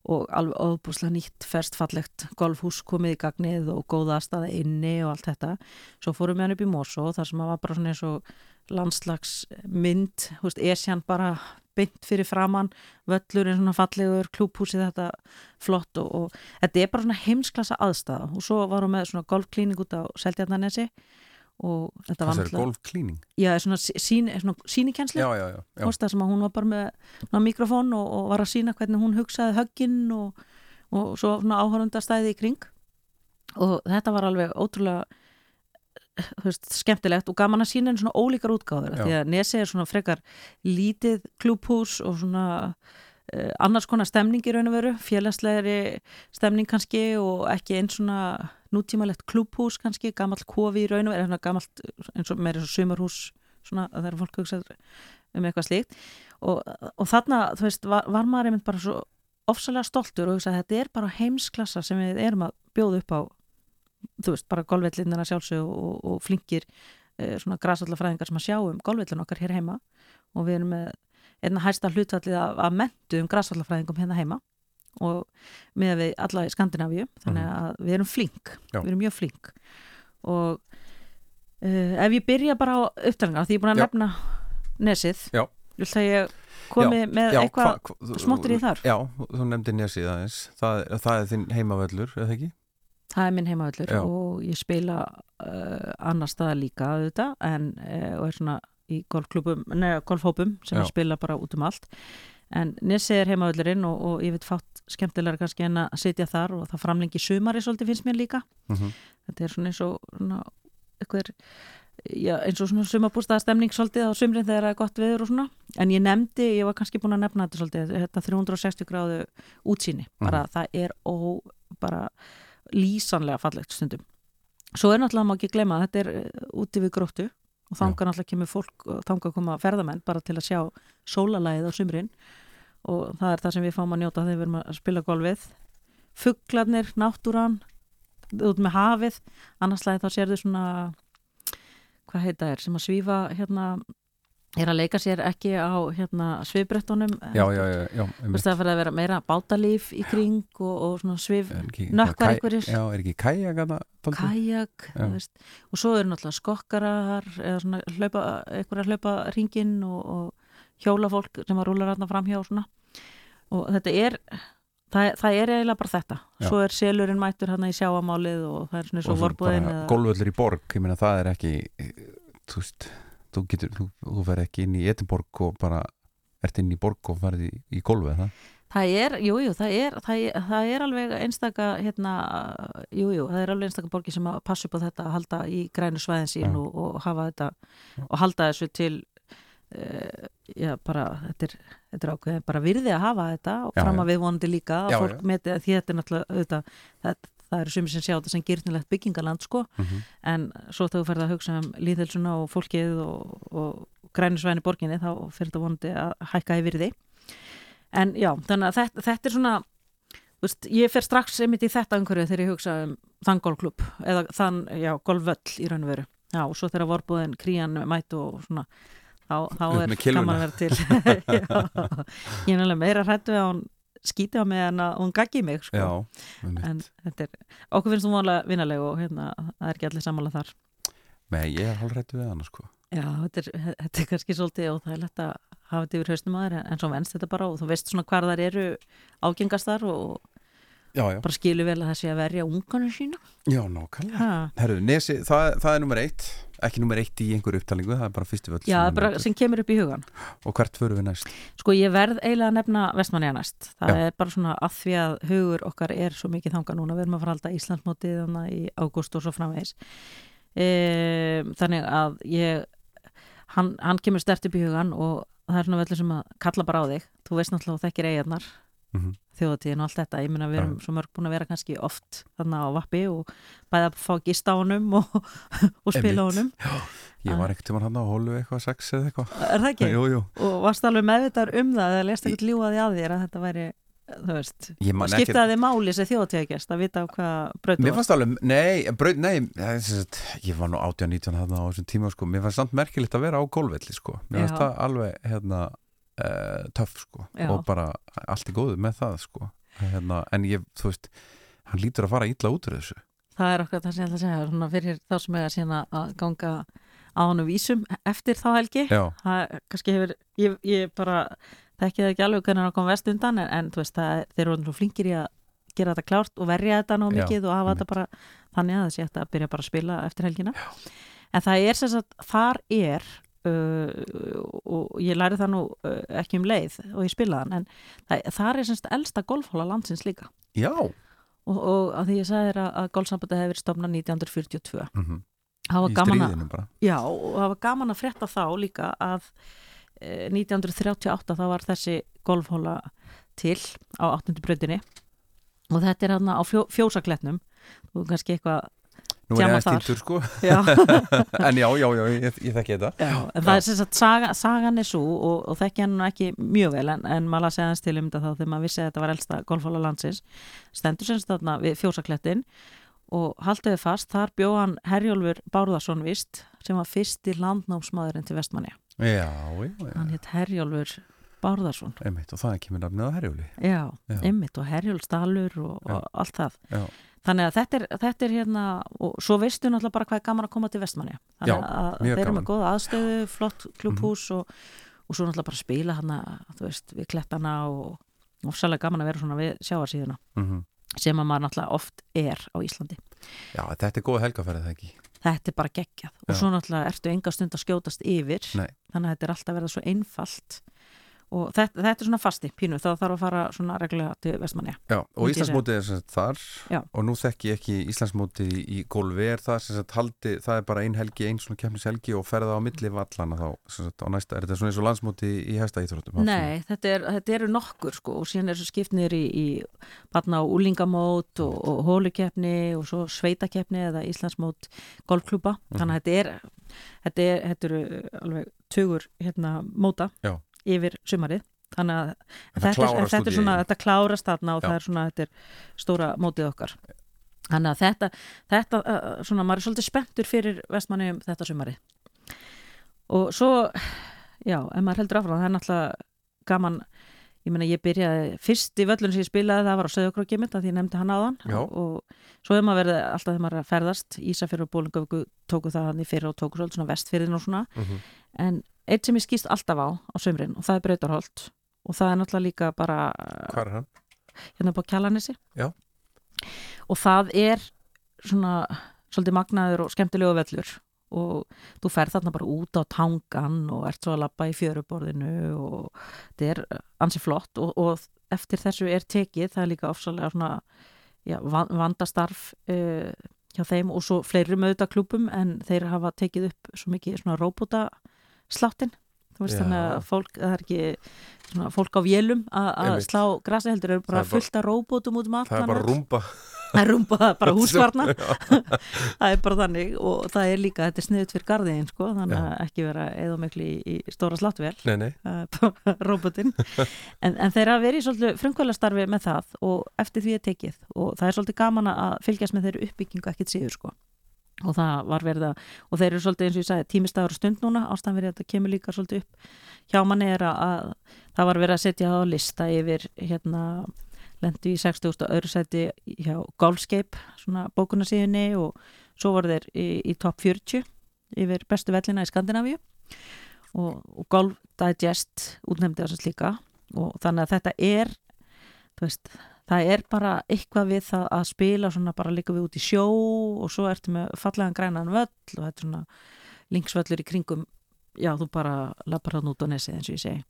Og alveg óbúslega nýtt ferst fallegt golfhús komið í gagnið og góða aðstæða inni og allt þetta. Svo fórum við hann upp í Mosó þar sem að var bara svona eins og landslagsmynd, Esjan bara beint fyrir framann völlurinn svona fallegur, klúphúsið þetta flott og, og þetta er bara svona heimsklassa aðstæða og svo var hún með svona golfklíning út á Seldjarnanesi og þetta var er golfklíning? Já, svona, sín, svona sínikensli það sem að hún var bara með svona, mikrofón og, og var að sína hvernig hún hugsaði högginn og, og svo svona áhörundastæði í kring. Og þetta var alveg ótrúlega veist, skemmtilegt og gaman að sína henni svona ólíkar útgáður því að Nesi er svona frekar lítið klúbhús og svona uh, annars konar stemning í raun og veru félagslegri stemning kannski og ekki eins svona nútímalegt klúbhús kannski, gamall kofi í raun og veru eða gamalt eins og meira sumarhús svona að það er fólk hugsað um eitthvað slíkt. Og, og þarna, þú veist, var, var maður einmitt bara svo ofsalega stoltur og hugsa að þetta er bara heimsklassa sem við erum að bjóða upp á þú veist, bara golfvellinina sjálfsög og, og flinkir eh, svona grasallafræðingar sem að sjá um golfvellin okkar hér heima. Og við erum með einna hæsta hlutfallið af, af mentu um grasallafræðingum hérna heima og með við alla í Skandinavíu. Þannig að við erum flink, Já. við erum mjög flink. Og uh, ef ég byrja bara á upptalningar því ég er búin að Já. nefna nesið. Vil það ég komi með Já, eitthvað hva- hva- smottir í þar? Já, þú nefndi nesið aðeins. Það, það er þinn heimavöllur, eða ekki? Það er minn heimavöllur Já. og ég spila uh, annar staðar líka auðvitað en uh, og er svona í golfhópum sem ég spila bara út um allt. En Nesi er heimavöllurinn og, og ég veit fátt skemmtilega kannski en að sitja þar og það framlengi sumari svolítið finnst mér líka. Mm þetta er svona eins og svona, eitthvað, já, eins og svona sumabústaða stemning svolítið á sumrin þegar það er gott viður og svona. En ég nefndi, ég var kannski búin að nefna þetta svolítið þetta 360 gráðu útsýni. Bara það er ó, bara lýsanlega fallegt stundum. Svo er náttúrulega má ekki glema að þetta er eh, úti við gróttu og þanga náttúrulega kemur fólk og þanga koma ferðamenn bara til að sjá sólalæðið á sumrin og það er það sem við fáum að njóta þegar við erum að spila golfið. Fugglarnir, náttúran út með hafið. Annarslæði þá sérðu svona hvað heita er, sem að svífa hérna, er að leika sér ekki á hérna svifbrettunum það fyrir að vera meira bátalíf í kring og, og svona svif ekki- nökkvar kaj- einhverjir. Já, er ekki kajak að það kajak og svo eru náttúrulega skokkarar eða svona hlaupa, einhverja hlaupa ringin og, og hjólafólk sem að rúla rætna framhjá og svona. Og þetta er það, það er eiginlega bara þetta. Já. svo er selurinn mættur hérna í sjáamálið og það er svona og vorbúðin eða... Golvöllur í borg, ég meina það er ekki þú veist þú getur, þú, þú fer ekki inn í Edinborg og bara ert inn í borg og farið í, í golfið það? Það er, jú, jú, það er, það það er alveg einstaka, hérna, jú, jú, það er alveg einstaka borgi sem að passa upp á þetta að halda í grænu svæðin sín og, og hafa þetta og halda þessu til, uh, já, bara, þetta er, þetta er ákveðið, bara virði að hafa þetta og Já, fram að við vonandi líka að Já, fólk já. meti að því þetta er náttúrulega, auðvitað, það, það eru sumir sem sjá þetta sem gyrnilegt byggingaland, sko, Mhm. en svo þegar þú ferð að hugsa um líðhelsuna og fólkið og, og grænu svæðin í borginni, þá fyrir þetta vonandi að hækka í virði. En já, þannig að þetta, þetta er svona veist, ég fer strax einmitt í þetta umhverju þegar ég hugsa um þann golfklub eða þann, já, golfvöll í raun og veru. Já, og svo þegar vorbúðin krían mætt og svona þá, þá er gaman að vera til. Já, ég er náttúrulega meira hrættu að hún skýti á mig en að hún gaggi mig sko. Já, en þetta er, okkur finnst hún vonlega vinnaleg og hérna, það er ekki allir sammála þar. Nei, ég er hálfrættu við hana sko. Já, þetta er, þetta er kannski svolítið og það er lett að hafa þetta yfir haustum aður en svo venst þetta bara og þú veist svona hvar þar eru ágengastar og Já, já, bara skilur vel að það sé að verja unganum sína já, nákvæmlega. Herru, Nesi, það, það er nummer eitt ekki nummer eitt í einhverju upptalingu það er bara fyrstu völl Já, sem bara sem kemur upp í hugan Og hvert förum við næst? Sko ég verð eiginlega að nefna Vestmanniða næst. Það Já. er bara svona að því að hugur okkar er svo mikið þanga núna, við erum að fara halda Íslandsmótið í ágúst og svo framvegis. E, þannig að ég hann, hann kemur stert upp í hugan og það er svona veldur sem að kalla bara á þig. Þú veist náttúrulega og þekkir eigarnar Mhm. þjóðatíðin og allt þetta, ég meina við erum svo mörg búin að vera kannski oft þarna á vappi og bæða að fá að gista á honum og, og spila á honum. Ég var ekkert tíma hann á hólu eitthvað sex eða eitthvað. Er það ekki? Jú, jú. Og varst alveg meðvitaður um það eða lest ekkert ljúaði að þér að þetta væri veist, skiptaði þið máli sem þjóðatíðagest að vita hvað varst fannst alveg, nei, braut, nei sagt, ég var nú 18-19 þarna á þessum tíma sko, mér fannst samt merkilegt að vera á gólvelli sko, mér fannst Já. það alveg hérna, uh, töff sko. Já. og bara allt í góðu með það sko. Hérna, en ég, þú veist hann lítur að fara illa út úr þessu. Það er okkar það sem ég ætla að segja svona fyrir þá sem er að sína að ganga á hann vísum eftir þá helgi. Já, það kannski hefur ég, ég bara þekki það ekki alveg hvernig hann kom vest undan en, en þú veist það, þeir eru svo flinkir í að gera þetta klárt og verja þetta ná Já, mikið og hafa þetta bara þannig að það sé hægt að byrja bara að spila eftir helgina. En það er sem sagt, þar er uh, og ég læri það nú uh, ekki um leið og ég spila þann en það, þar er sem sagt elsta golfhóla landsins líka. Já. Og, og að því ég sagði þér að, að golfsambandi hefur verið stofnað 1942 mm það var í stríðinu bara. Já, og það var gaman að frétta þá líka að eh, 1938 þá var þessi golfhóla til á 8. brautinni. Og þetta er hann á fjó, fjósakletnum. Og kannski eitthvað Nú er ég aðeins týndur sko. Já, En já, já, já, ég, ég þekki þetta. Já, en það er sem sagt saga, sagan er svo og, og þekki hann ekki mjög vel en, en maður lasið aðeins til um þetta þá þegar maður vissi að þetta var elsta golfhóla landsins. Stendur sem sagt þarna við fjósaklettin og haldiði fast, þar bjó hann Herjólfur Bárðarsson vist sem var fyrsti landnámsmaðurinn til Vestmanni Já, já, já, hann hétt Herjólfur Bárðarsson einmitt og það kemur nafnið á herjóli já, Já. einmitt og Herjólfsdalur og, Já. og allt það. Já, þannig að þetta er, þetta er hérna og svo veistu náttúrulega bara hvað er gaman að koma til Vestmanni þannig að þeir eru með góða aðstöðu flott klubhús og, og svo náttúrulega bara spila hana, þú veist, við klettana og ofsalega gaman að vera svona við sjáarsíðuna mm sem að maður náttúrulega oft er á Íslandi. Já þetta er góð helgaferð það ekki? Þetta er bara geggjað. Og Já. svo náttúrulega ertu enga stund að skjótast yfir Nei. þannig að þetta er alltaf verða svo einfalt og þetta, þetta er svona fasti pínu þá þarf að fara svona reglulega til Vestmanni Já, og Íslandsmótið er sem sagt þar Já. og nú þekki ég ekki Íslandsmótið í, golfi er það sem sagt haldi, það er bara ein helgi, ein svona kemnishelgi og ferða á milli vallana þá sem sagt á næsta, er þetta svona eins og landsmótið í hesta íþróttum? Nei, þetta, er, þetta eru nokkur sko og síðan er svo skiptnir í, í barna og úlingamót og, og hólukeppni og svo sveitakeppni eða Íslandsmót golfklúpa Mhm. þannig að þetta er þetta, er, þetta eru alveg tugur hérna móta Já. Yfir sumarið þannig að En þetta, er, þetta er svona, þetta klárast þarna og Já. það er svona, þetta er stóra mótið okkar þannig að þetta, þetta svona, maður er svolítið spenntur fyrir vestmanni um þetta sumari og svo já, ef maður heldur áfram, það er náttúrulega gaman ég meina ég byrjaði, fyrst í völlun sem ég spilaði það var á Söðukrokki mitt að ég nefndi hann áðan Já. og, svo hefur maður verið alltaf þegar maður er að ferðast Ísafjörður og Bólingavöku tóku það hann í fyrir og tóku svolítið svona vestfyrðin og svona Mhm. en eitt sem ég skýst alltaf á á sömrin og það er Brautarholt. Og það er náttúrulega líka bara Hvað er hann? hérna upp á Kjallanessi Já. og það er svona svolítið magnaður og skemmtilegu vellur og þú ferð þarna bara út á tangan og ert svo að labba í fjöruborðinu og þetta er ansi flott. Og, og eftir þessu er tekið það er líka ofsalega svona já, van- vandastarf uh, hjá þeim. Og svo fleiri möðutaklúpum en þeir hafa tekið upp svo mikið svona róbótasláttin þú veist Já. þannig að fólk, það er ekki svona fólk á vélum að að slá grasi heldur er bara er fullt af róbótum út um allt Það er bara rúmba. Það er rúmba, bara húsvarna. Það er bara þannig og það er líka, þetta er sniðut fyrir gardiðin sko, þannig að ekki vera eða miklu í, í stóra nei, róbotinn en, en þeir hafa verið í svolítið frumkvælastarfi með það og eftir því er tekið og það er svolítið gaman að fylgjast með þeirri uppbyggingu ekkert síður sko og það var verið að, og þeir eru svolítið eins og ég sagði tímistagur og stund núna, ástæðan verið að þetta kemur líka svolítið upp hjá manni er að, að það var verið að setja á lista yfir hérna lendi í 60. öðru seti hjá Golfscape, svona bókunarsíðunni og svo voru þeir í, í top 40 yfir bestu vellina í Skandinavíu. Og, og Golf Digest útnefndi þess að líka og þannig að þetta er þú veist, það er bara eitthvað við það að spila svona bara líka við út í sjó og svo ertu með fallegan grænan völl og þetta er svona linksvöllur í kringum. Já, þú bara lappar hann út á nesið eins og ég segi.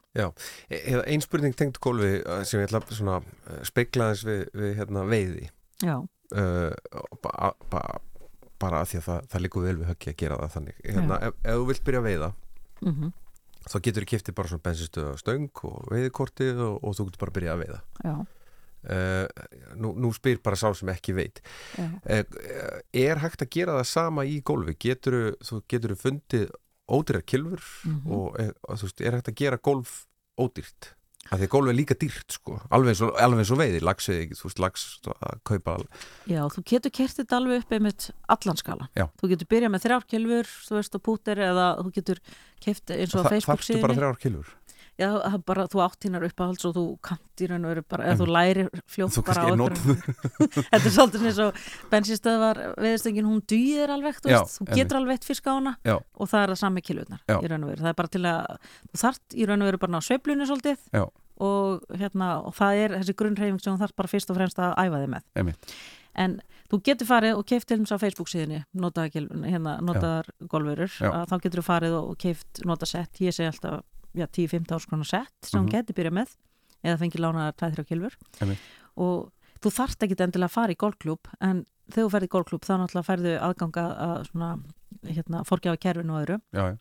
E- Eða ein spurning tengt golfi uh, sem ég ætla svona uh, speikla þess við, við hérna, veiði. Já, uh, ba, ba, bara að því að það, það líkur vel við höggi að gera það þannig. Hérna, ef, ef þú vilt byrja að veiða mm þá getur þú kiftið bara svona bensinstöða stöng og veiðikortið og, og þú getur bara að byrja að veiða. Já, uh, nú, nú spyr bara sá sem ekki veit uh, er hægt að gera það sama í gólfi getur þú fundið ódýrar kilfur Mhm. og, er, þú veist, er hægt að gera gólf ódýrt af því að gólf er líka dýrt sko alveg eins og, alveg eins og veiði, lagsveiði þú veist, lags að kaupa Já, þú getur kert þetta alveg upp einmitt allan skala. Já. Þú getur byrjað með þrjárkjölfur, þú veist, og pútir eða þú getur keft eins og á Þa- Facebook þarftu bara síðunni. Já, bara þú átt þínar uppáhalds og þú veru bara, eða þú lærir fljótt bara á Þetta er svolítið eins og bensinstöðvar veðistöngin, hún dýðir alveg, þú Já, veist, þú getur alveg eitt fisk á hana Já. og það er það sami kilvurnar í raun og veru. Það er bara til að, þú þart í raun og veru bara ná sveiflunni svolítið og, hérna, og það er þessi grunnreyfing sem þú þarf bara fyrst og fremst að æfa þig með. Einmitt. En þú getur farið og keift til þess á Facebook síðunni notaðar hérna, golfurur, að þá getur þú farið og keift notasett, ég segi alltaf 10-15 árs konar sett sem Mhm. hún getur byrjað með eða fengið lánaðar 2-3 kilfur og þú þarft ekki endilega að fara í golfklúb en þegar þú ferð í golfklúb þá náttúrulega færðu aðganga að svona hérna, forgjafa kerfinu og öðru. Já, já.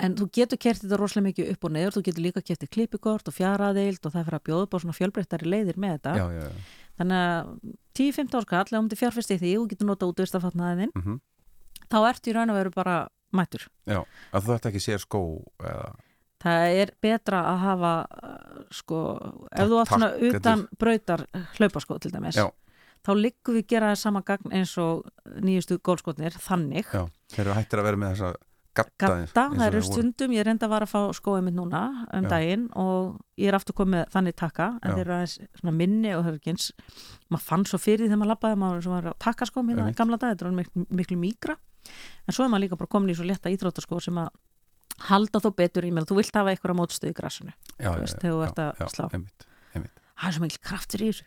en þú getur kert þetta rosalega mikið upp og neður þú getur líka kert klippikort og fjaraðeild og það fyrir að bjóða upp á svona fjölbreyttari leiðir með þetta. Já, þannig að 10-15 árs kall, ef þú myndir fjárfest í því og getur nota út vistafatnaðin Mm þá ertu í raun og veru bara mættur. Já. að þú ætti ekki sér skó eða, það er betra að hafa uh, sko, ef þú átt svona utan brautar hlaupaskó til dæmis Já. þá liggum við gera það sama gagn eins og nýjustu gólskotnir þannig já, þeir eru hættir að vera með þessa gatta, gatta, það eru stundum ég reynda að vara að fá skóið mitt núna um Já. daginn og ég er aftur komið þannig taka en þeir eru aðeins svona minni og eins maður fann svo fyrir þegar maður labbaði maður sem var að taka skóum hérna í Einmitt. gamla dag, þetta er miklu, miklu mýgra en svo er maður líka bara komin í svo létta íþróttaskó sem að halda þó betur í með þú vilt hafa eitthvað mótstöð í grassinu já, þú veist, þegar þú ert að slá. einmitt, einmitt. það er svo mikil kraftur í þessu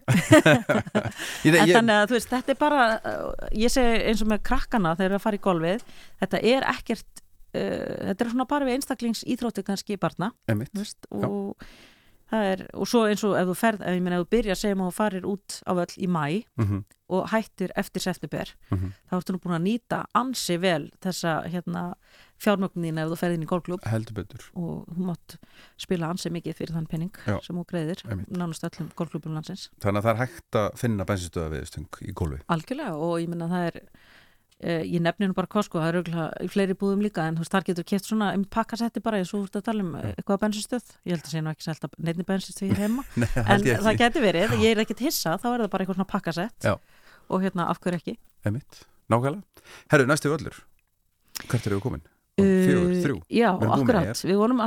Ég, en ég, þannig að þú veist, þetta er bara uh, ég segi eins og með krakkana þegar þeir eru að fara í golfið þetta er ekkert uh, þetta er svona bara við einstaklings íþrótti kannski barna einmitt. þú veist, og það er, og svo eins og ef þú ferð, ef ég meina ef þú byrjar segjum að þú farir út á völl í mæ Mm og hættir eftir september Mhm. þá ertu nú búin að nýta ansi vel þessa hérna fjármögnin ef þú ferð inn í golfklub og þú mátt spila ansi mikið fyrir þann penning Já. sem þú greiðir, nánast öllum golfklubum landsins. Þannig að það er hægt að finna bensinstöða viðstöng í gólfi Algjörlega og ég menna það er eh, ég nefni nú bara Costco, það er auðvitað í fleiri búðum líka en þú veist, þar getur keft svona um pakkasetti bara eins og þú ert að tala um eh, eitthvað bensinstöð ég held að sé nú ekki selta neittni bensinstöð hér heima Nei, en það geti verið, ég er ekkit hissa þá er það bara eitthvað svona pakkasett. Já. og hérna af hverju ekki? Herru, næstu völlur. Hvert eru við komin? Fjögur, Uh, þrjú. Já, akkurat, við vorum,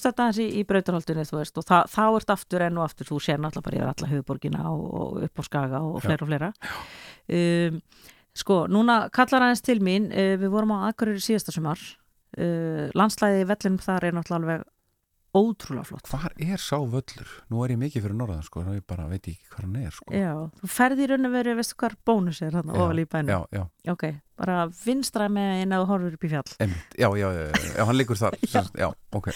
stödd aðeins í, í brautarhaldunni þú veist, og það, þá ert aftur enn og aftur þú sér náttúrulega bara yfir alla höfuborgina og, og upp á Skaga og Já. fleira og fleira. Um, Sko, núna kallar aðeins til mín, uh, við vorum á Akureyri síðasta sumar. Uh, landslæði í vellinum þar er náttúrulega alveg ótrúlega flott. Hvar er sá völlur? Nú er ég mikið fyrir norðan sko, en ég bara veit ekki hvað hann er sko. Já, þú ferði í raun og veru, veistu hvar bónus er þarna ofal í bænum? Já, já, Ok, bara vinstra með einn að þú horfur upp í fjall. Einmitt. Já, já, já, já, já hann liggur þar. Já. já, ok.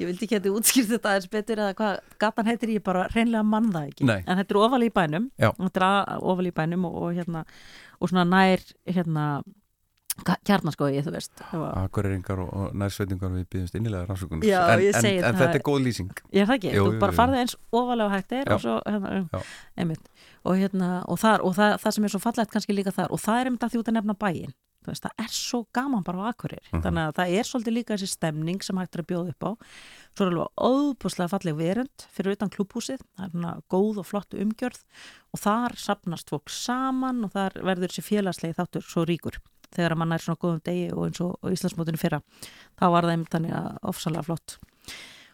Ég vildi ekki að þið útskýrt þetta aðeins betur eða hvað gatan heitir ég bara reynlega mann það ekki. Nei. en þetta er ofal í bænum. Þetta er að- ofal í bænum og, og hérna og svona nær hérna kjarnaskói, þú veist Akureyringar og, og nærsveitingar við býðumst innilega rannsókunar Já, en, en, en þetta er góð lýsing. Ég það ekki, Jú, þú jú, bara farði eins ofalega hægt er Já. og svo hérna, um, einmitt. Og hérna, og, þar, og það, það sem er svo fallegt kannski líka þar og það er einmitt að því út að nefna bæinn. Þú veist, það er svo gaman bara á Akureyri. Mhm. þannig að það er svolítið líka þessi stemning sem hægt er að bjóða upp á. Svo er alveg óbúslega falleg verund fyrir utan klúbhúsið, það er góð og flott umgjörð. Og þar sapnast fólk saman og þar verður þessi félagslegi þáttur svo ríkur þegar mann er svona góðum degi og eins og á Íslandsmótinu fyrra þá var það einmitt þannig að ofsalega flott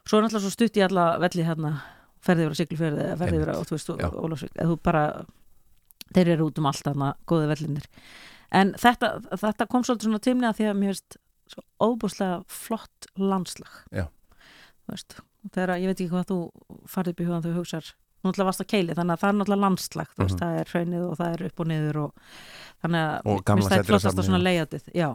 svo er náttúrulega svo stutt í alla velli hérna ferði yfir að Siglufjörði eða ferði yfir að þú veist. Ólafsvík eða þú bara, þeir eru út um allt þarna góði vellinir en þetta, þetta kom svolítið svona tímni að því að mér veist svo óbúslega flott landslag Já. þú veist, þegar ég veit ekki hvað þú farið upp í hugan þú hugsar varst að keili, þannig að það er náttúrulega landslag þú veist, Mhm. það er hraunið og það er upp og niður og þannig að það eitt flottasta Seljalandsafnið, svona leiðatið já,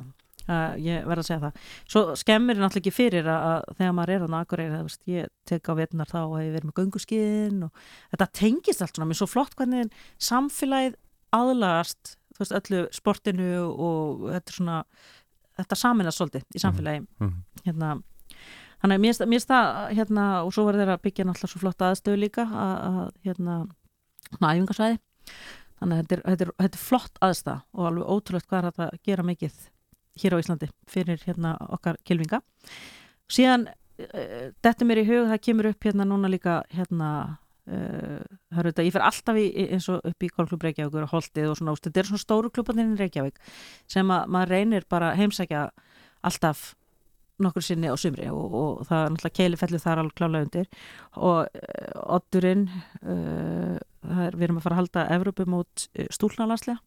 uh, ég verð að segja það svo skemmir náttúrulega ekki fyrir að, að þegar maður er á það veist, ég tek á vetunar þá og hef verið með gönguskiðin og þetta tengist allt svona, mér er svo flott hvernig samfélagið aðlagast þú veist, öllu sportinu og þetta er svona þetta saminast svolítið í samfélagi Mhm. hérna Þannig að mér finnst- það hérna og svo verður þeir að byggja náttúrulega svo flotta aðstöðu líka að, hérna svona æfingasvæði. Þannig að þetta er, þetta, er, þetta er flott aðstæð og alveg ótrúlegt hvað er að gera mikið hér á Íslandi fyrir hérna okkar kilvinga síðan uh, þetta mér í hug, það kemur upp hérna núna líka hérna uh, það er þetta, ég fer alltaf í, eins og upp í Golfklub Reykjavík og Holtið og svona, þetta er svona stóru klubbarnir í Reykjavík sem að maður reynir bara heimsækja alltaf nokkur sinni á sumri og, og það er náttúrulega keilifellur þar alveg klálega undir. Og uh, Oddurinn uh, er, við erum að fara að halda Evrópu mót stúlnalandslega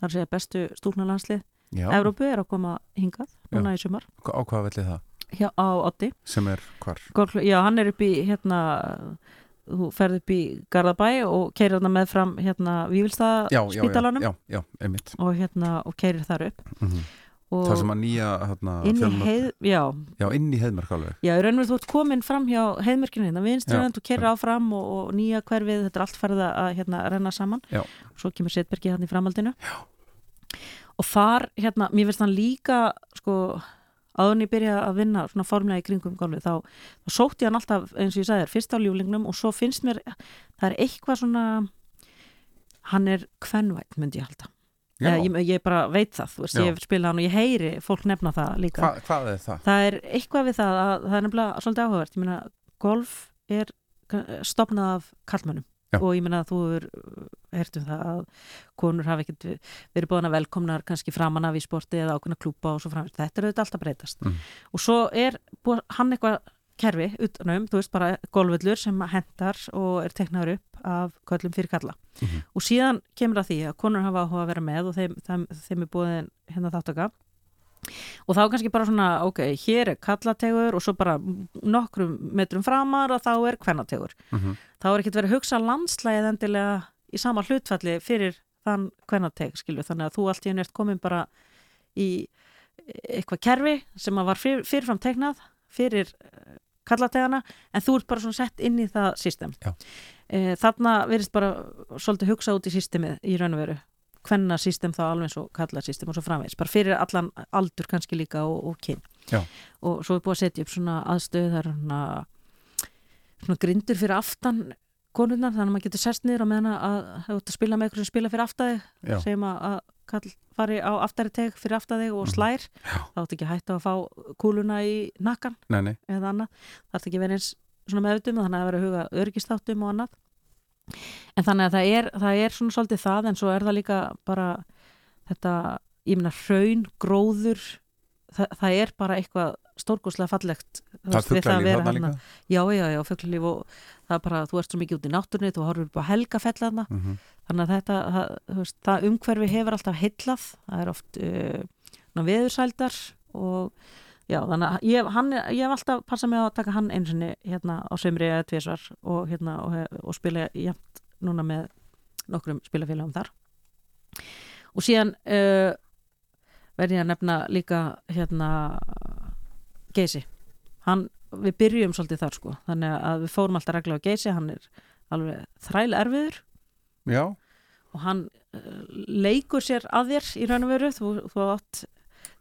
það er að segja bestu stúlnalandslið Já, Evrópu er að koma hingað núna í sumar. Á hvað vellið það? hjá, á Oddi. Sem er hvar? Golfklub, já, hann er upp í hérna þú ferð upp í Garðabæ og keirir þarna með fram hérna Vívilstað Já, já, já, spítalanum já, já, einmitt. Og hérna og keirir þar upp. Mm og Það sem að nýja hérna, inn í fjölnota- heið, já, Já, inn í heiðmark alveg. Já, í raun og veru þú ert komin fram hjá heiðmörkinu hérna, en þú keirir áfram og, og nýja hverfið, þetta er allt farið að hérna renna saman. Já. svo kemur Setbergi hérna í framhaldinu. Já. og þar, hérna, mér finnst hann líka sko, áðurinn ég byrja að vinna svona formlega í kringum golfið þá, þá sótti ég hann alltaf, eins og ég sagði þér, fyrst á ljúlingnum og svo finnst mér, það er eitthvað svona hann er kvenvætt, myndi ég halda ég, ég bara veit það, þú veist, Já. ég hef spilað hann og ég heyri fólk nefna það líka. Hva, hvað er það? það er eitthvað við það að það er nefnilega svolítið áhugavert, ég meina golf er stopnað af kallmönnum og ég meina að þú er hert um það að konur hafa ekkert verið búin að velkomnar kannski framan af í sporti eða ákveðna klúpa og svo framvist þetta er auðvitað alltaf breytast. Mm. og svo er hann eitthvað kerfi utanum, þú veist bara golfvöllur sem hendar og er teknaður upp af köllum fyrir kalla Mhm. og síðan kemur að því að konur hafa áhuga að vera með og þeim, þeim, þeim er búið hérna þáttaka og þá kannski bara svona, ok, hér er kallategur og svo bara nokkrum metrum framar og þá er kvennategur Mhm. þá er ekkert verið að hugsa landslægið endilega í sama hlutfalli fyrir þann kvennateg, skilju, þannig að þú allt í einu ert komin bara í eitthvað kerfi sem að var fyr, fyrirfram tegnað fyrir kallategana, en þú ert bara svona sett inn í það system. E, þarna verðist bara svolítið hugsa út í systemið í raun og veru. Hvenna system þá alveg og kalla system og svo framvegis, bara fyrir allan aldur kannski líka og, og kyn. Já. og svo er búið að setja upp svona aðstöð það er svona, svona grindur fyrir aftan konurnar, þannig að maður getur sest niður á meðan að það ert að spila með eitthvað sem spila fyrir aftæði að, að kall fari á aftæri teg fyrir aftæði og Mhm. slær Já. þá ert ekki hægt að fá kúluna í nakkan Nei, nei, eða annað, það ert ekki verið eins svona meðutum, þannig að það verið að huga öryggistáttum og annað en þannig að það er, það er svona svolítið það en svo er það líka bara þetta, ég meina hraun, gróður það, það er bara eitthvað stórkoslega fallegt það veist, við fugglar að líf vera þarna þarna. líka já, já, já, fuglalíf og það er bara, þú ert svo mikið út í náttúrunni þú horfur upp á helgafell þarna Mhm. þannig að þetta, það, veist, það umhverfi hefur alltaf heillað, það er oft uh, veðursældar og já, þannig að ég, hann, er- ég hef alltaf passað mig á að taka hann einu sinni hérna á sömri eða tvisvar og, hérna, og, og spila jæmt núna með nokkrum spilafélagum þar og síðan uh, verði að nefna líka hérna Geysi. Hann, við byrjum svolítið þar sko. Þannig að við fórum alltaf regla á Geysi hann er alveg þræl erfiður. Já, og hann uh, leikur sér að þér í raun og veru. Þú, þú, átt,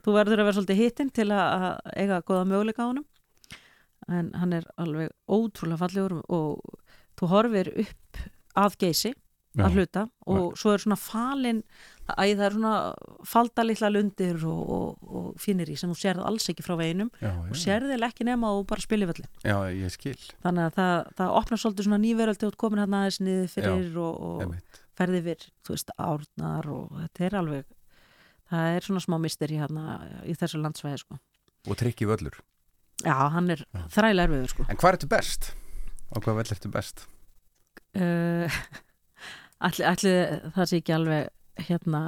þú verður að vera svolítið hitinn til að, eiga góða möguleika á honum. En hann er alveg ótrúlega fallegur og þú horfir upp að geysi já. að hluta og svo er svona falin að það er svona falda litla lundir og, og, og finnir í sem þú sérð alls ekki frá veginum já, og já. sérð eða ekki nema og bara spili völlin já, ég skil þannig að það, það opnar svolítið svona nýveröldi og komin hann aðeins niður fyrir og, og einmitt. ferði við, þú veist, árnar og þetta er alveg það er svona smá misteri hérna í þessu landsvæði sko. Og trikki völlur Já, hann er Já. þræla erfiður sko. En hvað ertu best? Á hvað vell ertu best? uh, allir, allir það sé ekki alveg hérna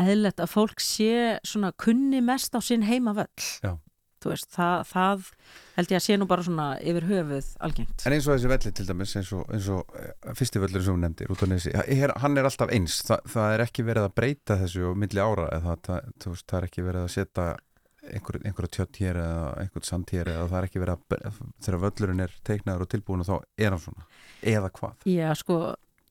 eðlert að fólk sé svona kunni mest á sinn heima völl. Já. þú veist, það, það held ég að sé nú bara svona yfir höfuð algengt. En eins og þessi velli til dæmis eins og, eins og eh, fyrsti völlur sem hún nefndir út á her, hann er alltaf eins. Þa, það er ekki verið að breyta þessu milli ára eða það, veist, það er ekki verið að setja einhver, einhverja tjött hér eða einhvern sand hér eða það er ekki verið að þegar völlurinn er teiknaður og tilbúin og þá er hann svona. Eða hvað? Já, sko,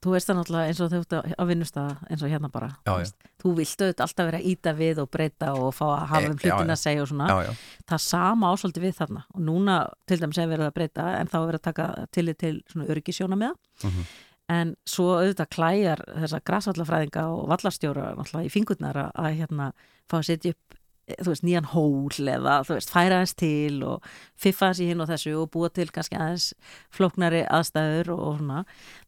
þú veist það náttúrulega eins og þú ert á vinnustæða eins og hérna bara Já, já. þú vilt auðvitað alltaf vera að íta við og breyta og fá að hafa E- um hlutin að segja og svona. Já, það sama ásóldi við þarna. Og núna til dæmis er verið að breyta en þá er verið að taka tillit til svona öryggisjóna með Mhm. en svo auðvitað klæjar þessa grasvallafræðinga og vallarstjóra náttúrulega í fingurnar að, að hérna fá að setja upp eh, þú veist, nýjan hól eða þú veist, færa aðeins til og fiffa aðeins í hinn og þessu og búa til kannski aðeins flóknari aðstæður og svona.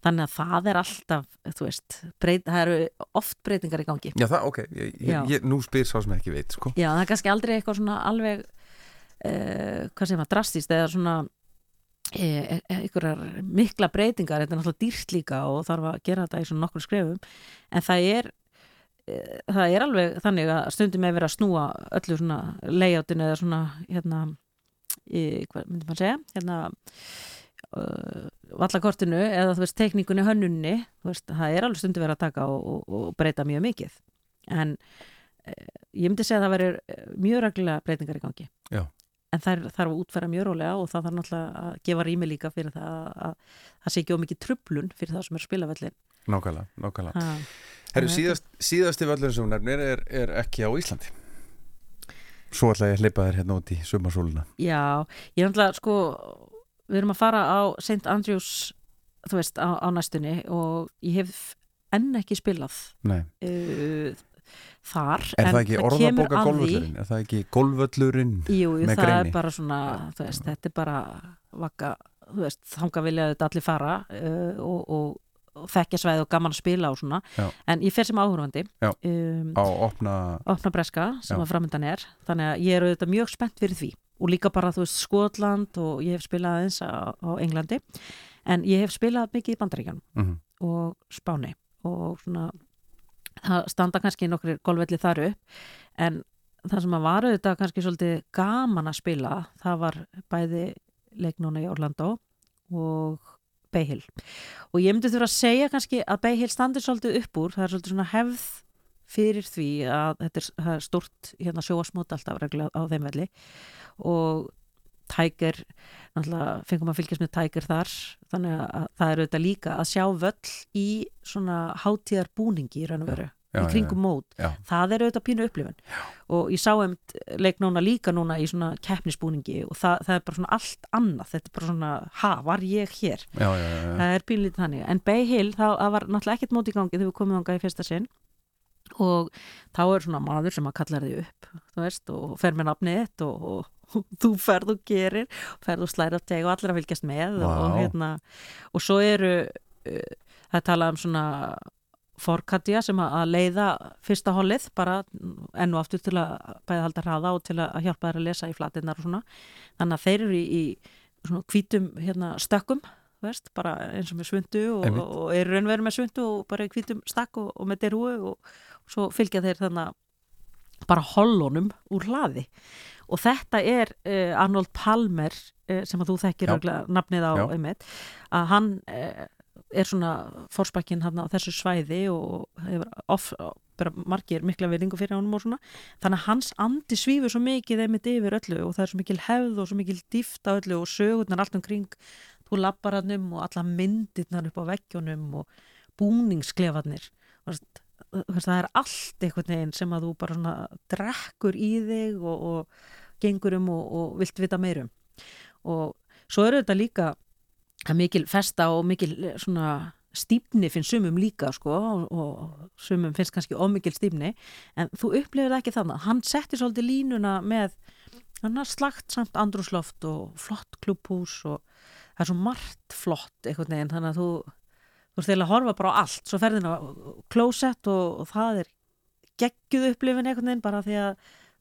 Þannig að það er alltaf, þú veist breyt, það eru oft breytingar í gangi. Já, það, ok, ég, ég, ég, nú spyr sá sem ekki veit, sko. Já, það er kannski aldrei eitthvað svona alveg uh, hvað segir maður, drastist eða svona e, einhverjar mikla breytingar. Þetta er náttúrulega dýrt líka og þarf að gera þetta í svona nokkur skrefum. En það er það er alveg þannig að stundum er verið að snúa öllu svona layoutinu eða svona hérna í, hvað myndi maður segja hérna uh, vallakortinu eða þú veist teikningunni hönnunni þú veist, það er alveg stundum verið að taka og, og, og breyta mjög mikið en eh, ég myndi segja að það verður eh, mjög reglulega breytingar í gangi Já. en það þarf að útfæra mjög rólega og það þarf náttúrulega að gefa rými líka fyrir það að- að það sé ekki ómikið trublun fyrir það sem er spilavellin Nákvæmlega, nákvæmlega. Herru, síðast, síðasti völlur sem hún nefnir er, er ekki á Íslandi Svo ætla ég að hleypa þér hérna út í sumarsóluna Já, ég er náttúrulega sko við erum að fara á St. Andrews þú veist, á, á næstunni og ég hef enn ekki spilað uh, þar er það ekki orðaboka golvöllurinn? Er það ekki golvöllurinn? Jú, jú með það greini? er bara svona veist, þetta er bara vaka, þú veist, þanga vilja þetta allir fara uh, og, og, og þekkja svæði og gaman að spila og svona. Já. en ég fer sem áhurfandi Já. um, Á opna opna breska sem Já. að framöndan er. Þannig að ég er auðvitað mjög spennt fyrir því. Og líka bara þú veist Skotland og ég hef spilað aðeins á, á Englandi. En ég hef spilað mikið í Bandaríkjan mm og Spáni. Og svona það standa kannski nokkrir golfvelli þar upp. En það sem að var auðvitað kannski svolítið gaman að spila það var bæði leiknóna í Orlando og Bay Hill og ég myndi þurfa að segja kannski að Bay Hill standir svolítið upp úr það er svolítið svona hefð fyrir því að þetta er, stort hérna sjóasmót alltaf reglulega á þeim velli. Og Tiger, náttúrulega fengum að fylgjast með Tiger þar, þannig að það er auðvitað líka að sjá völl í svona hátíðar búningi í raun og veru, í kringum mót. Það er auðvitað pínu upplifun. Og ég sá um leik núna líka núna í svona keppnisbúningi og það, það er bara svona allt annað, þetta er bara svona ha, var ég hér? Já, já, já, það er pínlítið þannig, en Bay Hill það, var náttúrulega ekkert mót í gangi þegar við komum þangað í fyrsta sinn. Og þá er svona maður sem að kallar þig upp þú veist, og fer með nafnið og, og, þú ferð og gerir ferð og slæra teg og allir að fylgjast með og, Vá. hérna, og svo eru uh, það er talað um svona forkatja sem að leiða fyrsta hollið bara enn og aftur til að bæða halda hraða og til að hjálpa þær að lesa í flatinnar og svona. Þannig að þeir eru í, í svona hvítum hérna, stökkum veist, bara eins og með svundu og, Einmitt. og eru raunveru með svundu og bara í hvítum stakk og, og með derúi og, og svo fylgja þeir þannig að bara hollunum úr hlaði. Og þetta er uh, Arnold Palmer uh, sem að þú þekkir nafnið á einmitt, að hann uh, er svona fórspakkin hann á þessu svæði og hefur off, bara margir mikla virðingu fyrir honum og svona. Þannig að hans andi svífur svo mikið einmitt yfir öllu og það er svo mikil hefð og svo mikil dýft á öllu og sögurnar allt um kring þú lappar hann um og alla myndirnar upp á veggjónum og búningsklefarnir. Það er allt einhvern veginn sem að þú bara svona drekkur í þig og, og gengur um og, og vilt vita meirum og svo eru þetta líka að mikil festa og mikil eh, svona stífni finnst sumum líka sko og, sumum finnst kannski ómikil stífni. En þú upplifir það ekki þannig hann setti svolítið línuna með er slagt samt andrúsloft og flott klubhús og það er svo margt flott einhvern veginn þannig að þú þú ert eiginlega að horfa bara á allt. Svo ferðin á klósett og, og það er geggjuð upplifin einhvern veginn bara því að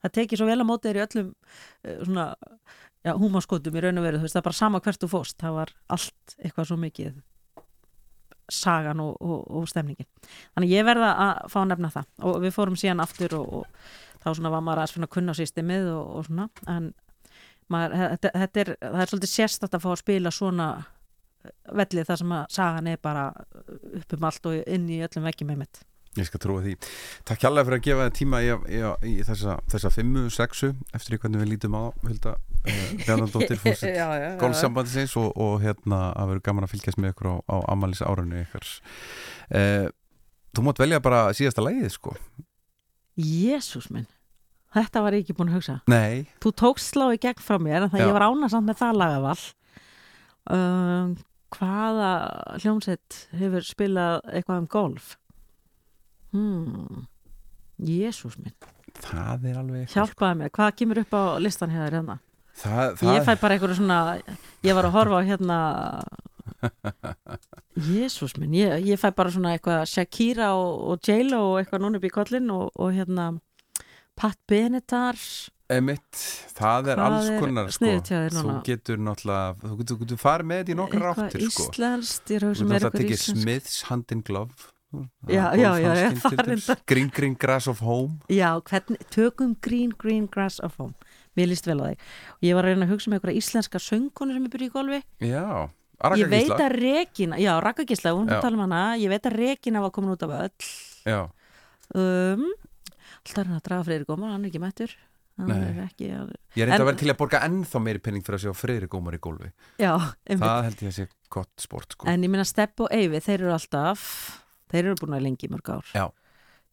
það tekið svo vel að móti þér í öllum uh, svona já, húmaskotum í raun og veru, þú veist, það er bara sama hvert þú fóst, það var allt eitthvað svo mikið sagan og, og, og stemningin. Þannig ég verða að fá að nefna það og við fórum síðan aftur og, og þá svona var maður að svona kunna á systemið og, svona, en maður, þetta, þetta er, það er svolítið sérstætt að fá að spila svona vellið þar sem að sagan er bara upp um allt og inn í öllum veggjum með mitt. Ég skal trúa því. Takk hjálpa fyrir að gefa þér tíma í, í, í þessa, þessa fimmu, sexu eftir í hvernig við lítum á Hulda Bjarnandóttir fórsett já, já, golfsambandsins og, og hérna að vera gaman að fylgjast með ykkur á, á ammælis árunni ykkar. Uh, Þú mátt velja bara síðasta lægið sko. Jésús minn, þetta var ég ekki búin að hugsa. Nei, Þú tókst slá í gegn frá mér en það Já. ég var ánasamt með það lagaval. Um, hvaða hljómsett hefur spilað eitthvað um golf? Hmm. Jésús minn, það er alveg eitthvað, hjálpaði mér. Hvað kemur upp á listan hér hérna það, það, ég fæ bara einhverju svona ég var að horfa á hérna Jésús minn ég, ég fæ bara svona eitthvað Shakira og, og J-Lo og eitthvað núna upp í kollin og, og hérna Pat Benatar. Emitt, það er Hvað alls er konar sko. hjá þér þú getur náttúrulega þú getur, getur farið með þetta í nokkar áttir sko. íslenskt ég er getur mér náttúrulega eitthvað tekið íslenskt? Smiths Hand in Glove. Já, já, er já, já, er. Green Green Grass of Home. Já, hvernig, tökum green, green grass of home mér líst vel á þig. Og ég var að reyna að hugsa með eitthvað íslenska söngkonu sem er byrjuð í golfi. Já, ég veit að Regina, já, Raka Gísla, hún tala um hana. Ég veit að Regina var komin út af öll. Já, um, alltaf er hann að draga Freyri Gómar, hann er ekki mættur. Hann er ekki að, ég reyndi En- að vera til að borga ennþá meiri penning fyrir að sjá Freyri Gómar í gólfi já, einmitt. Það held ég að sé gott sport sko. en ég minna Stepp og Eyvi, þeir eru alltaf þeir eru búin að lengi mörg ár. Já.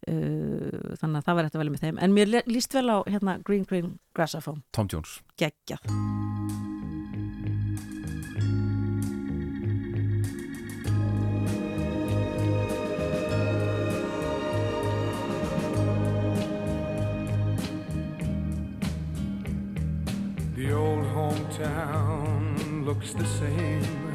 Uh, þannig að það var eftir vel með þeim. En mér líst vel á hérna Green Green Grass of Home, Tom Jones. Geggjað. The old hometown looks the same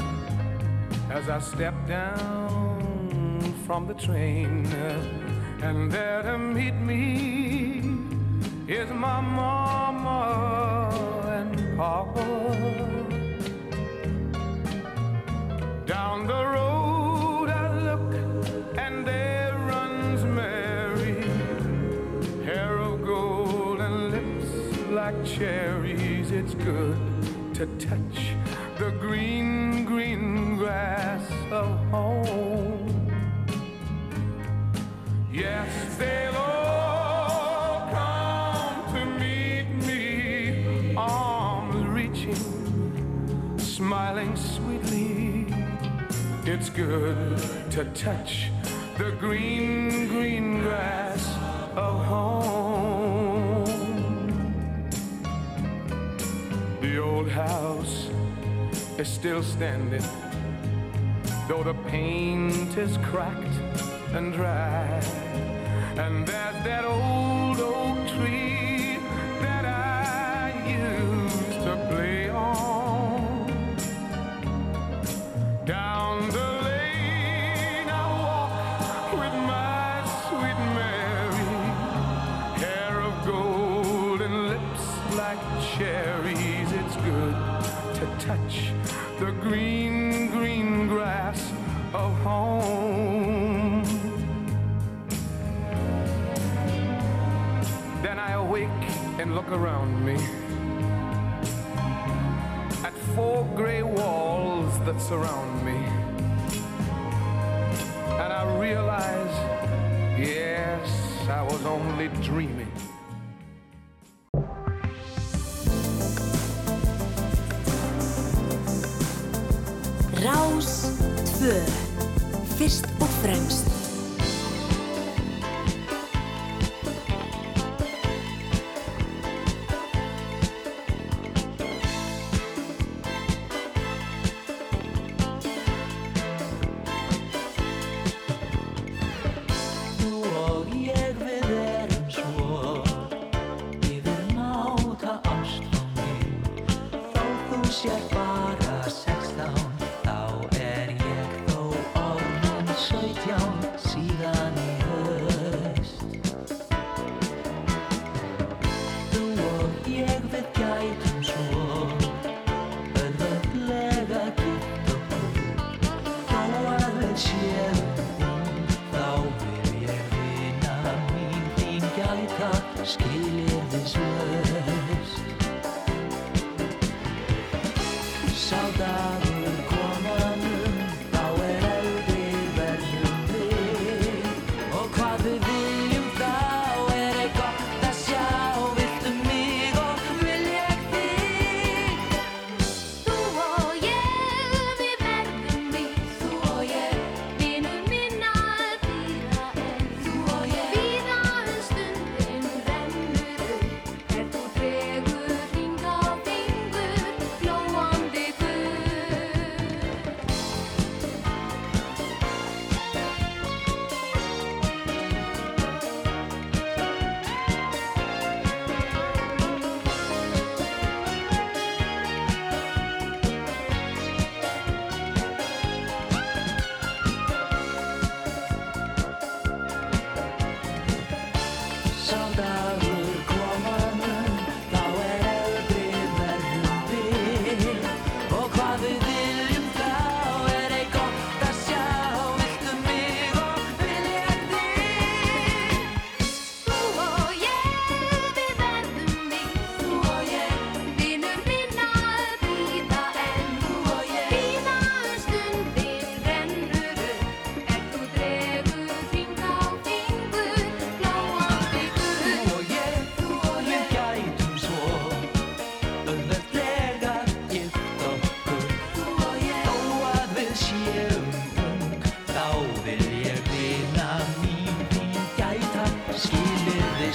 as I step down from the train. And there to meet me is my mama and papa. Down the road I look and there runs Mary hair of gold and lips like cherries. It's good to touch the green, green grass of home. Yes, they'll all come to meet me, arms reaching, smiling sweetly. It's good to touch the green, green grass of home. The old house is still standing, though the paint is cracked and dry. And there's that old oak tree that I used to play on. Down the lane I walk with my sweet Mary, hair of gold and lips like cherries. It's good to touch the green, green grass of home. Awake and look around me at four gray walls that surround me. And I realize, yes, I was only dreaming.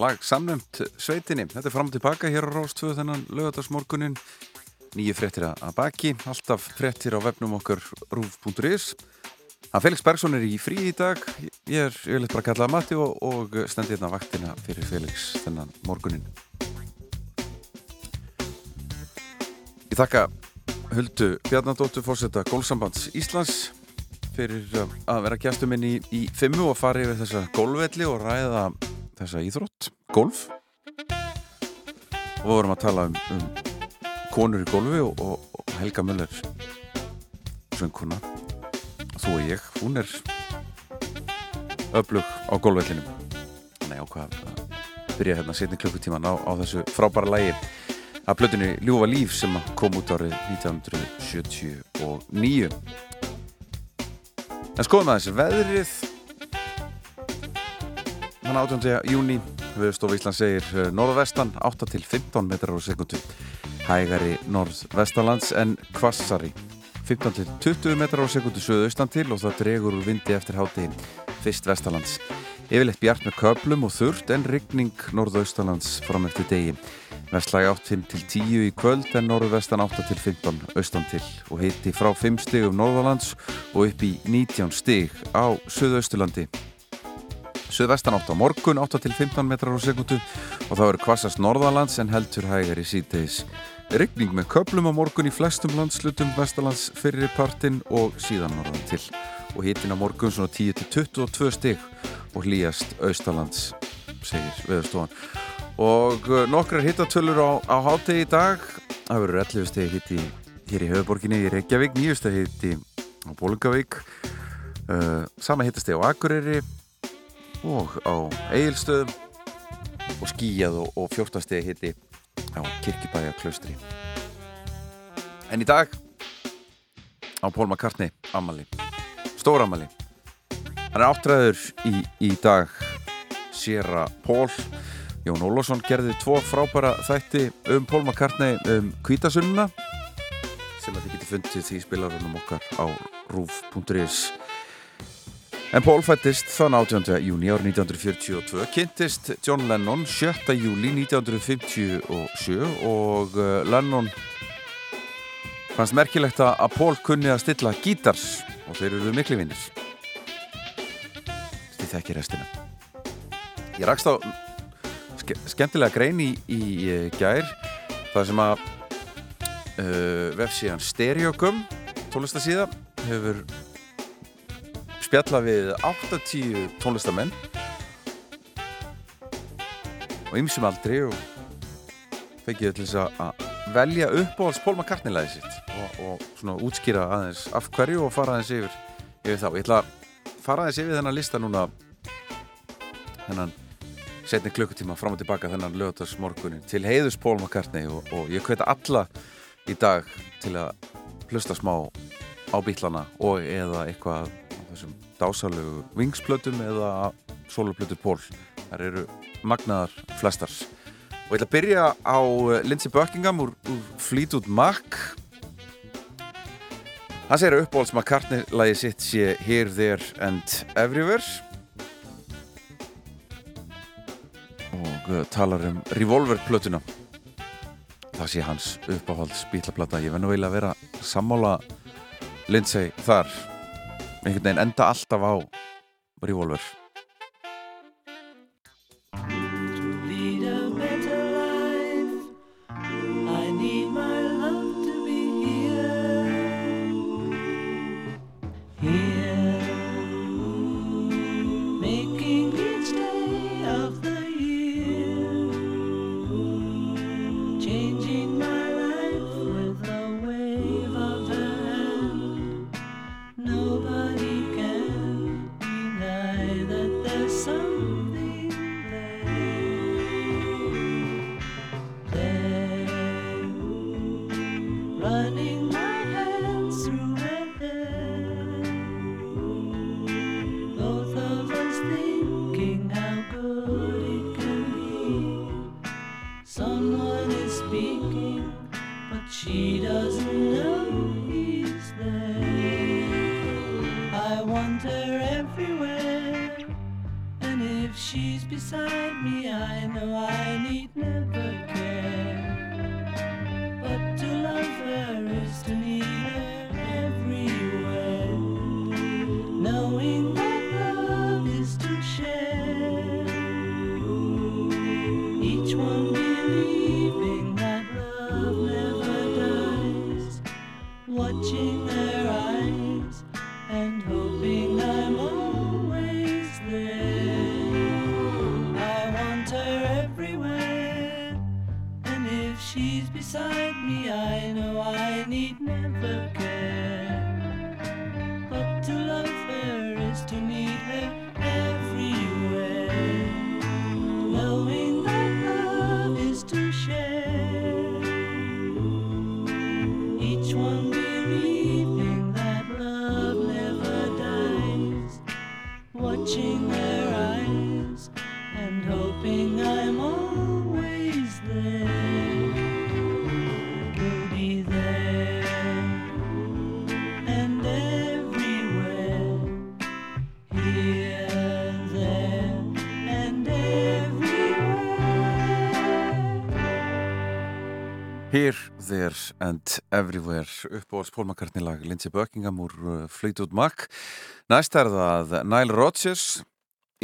lag samnömt sveitinni. Þetta er fram og tilbaka hér á Rástvöðu þennan lögadagsmorgunin nýju fréttir að baki, alltaf fréttir á vefnum okkar rúf.is að Felix Bergson er í frí í dag. Ég er yfirleitt bara að kalla að mati og, og stendi hérna vaktina fyrir Felix þennan morgunin Ég þakka Huldu Bjarnadóttur fórseta Gólsambands Íslands fyrir uh, að vera gæstum minn í, í fimmu og fara yfir þessa gólvelli og ræða þessa íþrótt, golf. Og við vorum að tala um, um konur í golfi og, og, og Helga Möller söngkona. Þú og ég, hún er öflug á golfvellinum. Þannig ákvað að byrja hérna setni klukkutíman á, á þessu frábæra lægi að blöðunni Ljúfa líf sem kom út árið 1979 En skoðum aðeins veðrið Þann 18. júni Viðstof Ísland segir eh, norðvestan 8 til 15 metrar á sekundu Hægari norðvestalands en kvassari 15 til 20 metrar á sekundu söðaustan til og það dregur úr vindi eftir hátíðin fyrst vestalands Yfirleitt bjart með köplum og þurft en rigning norðaustalands fram eftir degi. Vestlægi 8 5 til 10 í kvöld en norðvestan 8 til 15 austan til og hitti frá 5 stigum norðalands og upp í 19 stig á söðausturlandi Suðvestan átt á morgun 8 til 15 metrar á sekundu og það verður kvassast norðalands en heldur hægar í síðdeis. Rigning með köplum á morgun í flestum landslutum vestalands fyrir partinn og síðan norðan til. Og hitin á morgun svona 10 til 22 stig og hlýjast austalands, segir veðurstofan. Og uh, nokkrar hittatölur á, á hátegi í dag. Það verður 11 steg hitti hér í höfuborginni í Reykjavík, 9 steg hitti á Bólungavík, uh, sama hittasteg á Akureyri, og á Egilstöðum og skíjað og, og 14 stegi hitti á Kirkibæja klaustri en í dag á Pól McCartney Amali, stór Amali hann er áttræður í, í dag Sierra Pól Jón Ólásson gerði tvo frábæra þætti um Pól McCartney um kvítasunna sem að þið getur fundið því spilarunum okkar á rúf.is En Pól fættist þann 18. júni árið 1942, kynntist John Lennon 7. júli 1957 og uh, Lennon fannst merkilegt að Pól kunni að stilla gítars og þeir eru miklu vinnir. Þið þekki restina. Ég rakst á ske skemmtilega grein í, í gær það sem að uh, vefsíðan Stereogum tónlistasíða hefur spjalla við 80 tónlistamenn og ymsum aldri og fekk ég til þess að velja uppáhalds Paul McCartney lagi sitt og, og svona útskýra aðeins af hverju og fara aðeins yfir, yfir þá. Ég ætla að fara aðeins yfir þennan lista núna þennan setni klukkutíma fram og tilbaka þennan lögdagsmorgunin til heiðus Paul McCartney og, og ég hveti alla í dag til að hlusta smá á bílana og eða eitthvað þessum dásalögu vingsplötum eða soloplötu Pól þar eru magnaðar flestar. Og ég ætla að byrja á Lindsey Buckingham úr, úr Fleetwood Mac. Hann segir að uppbóls McCartney lagi sitt sé Here, There and Everywhere. Og uh, talar um Revolver plötuna það sé hans uppáhalds bítlaplata ég vennu eiginlega að vera sammála Lindsey þar einhvern veginn enda alltaf á Revolver here, there, and everywhere. Uppbóðs Paul McCartney lag Lindsey Buckingham úr uh, Fleetwood Mac. Næst er það Nile Rodgers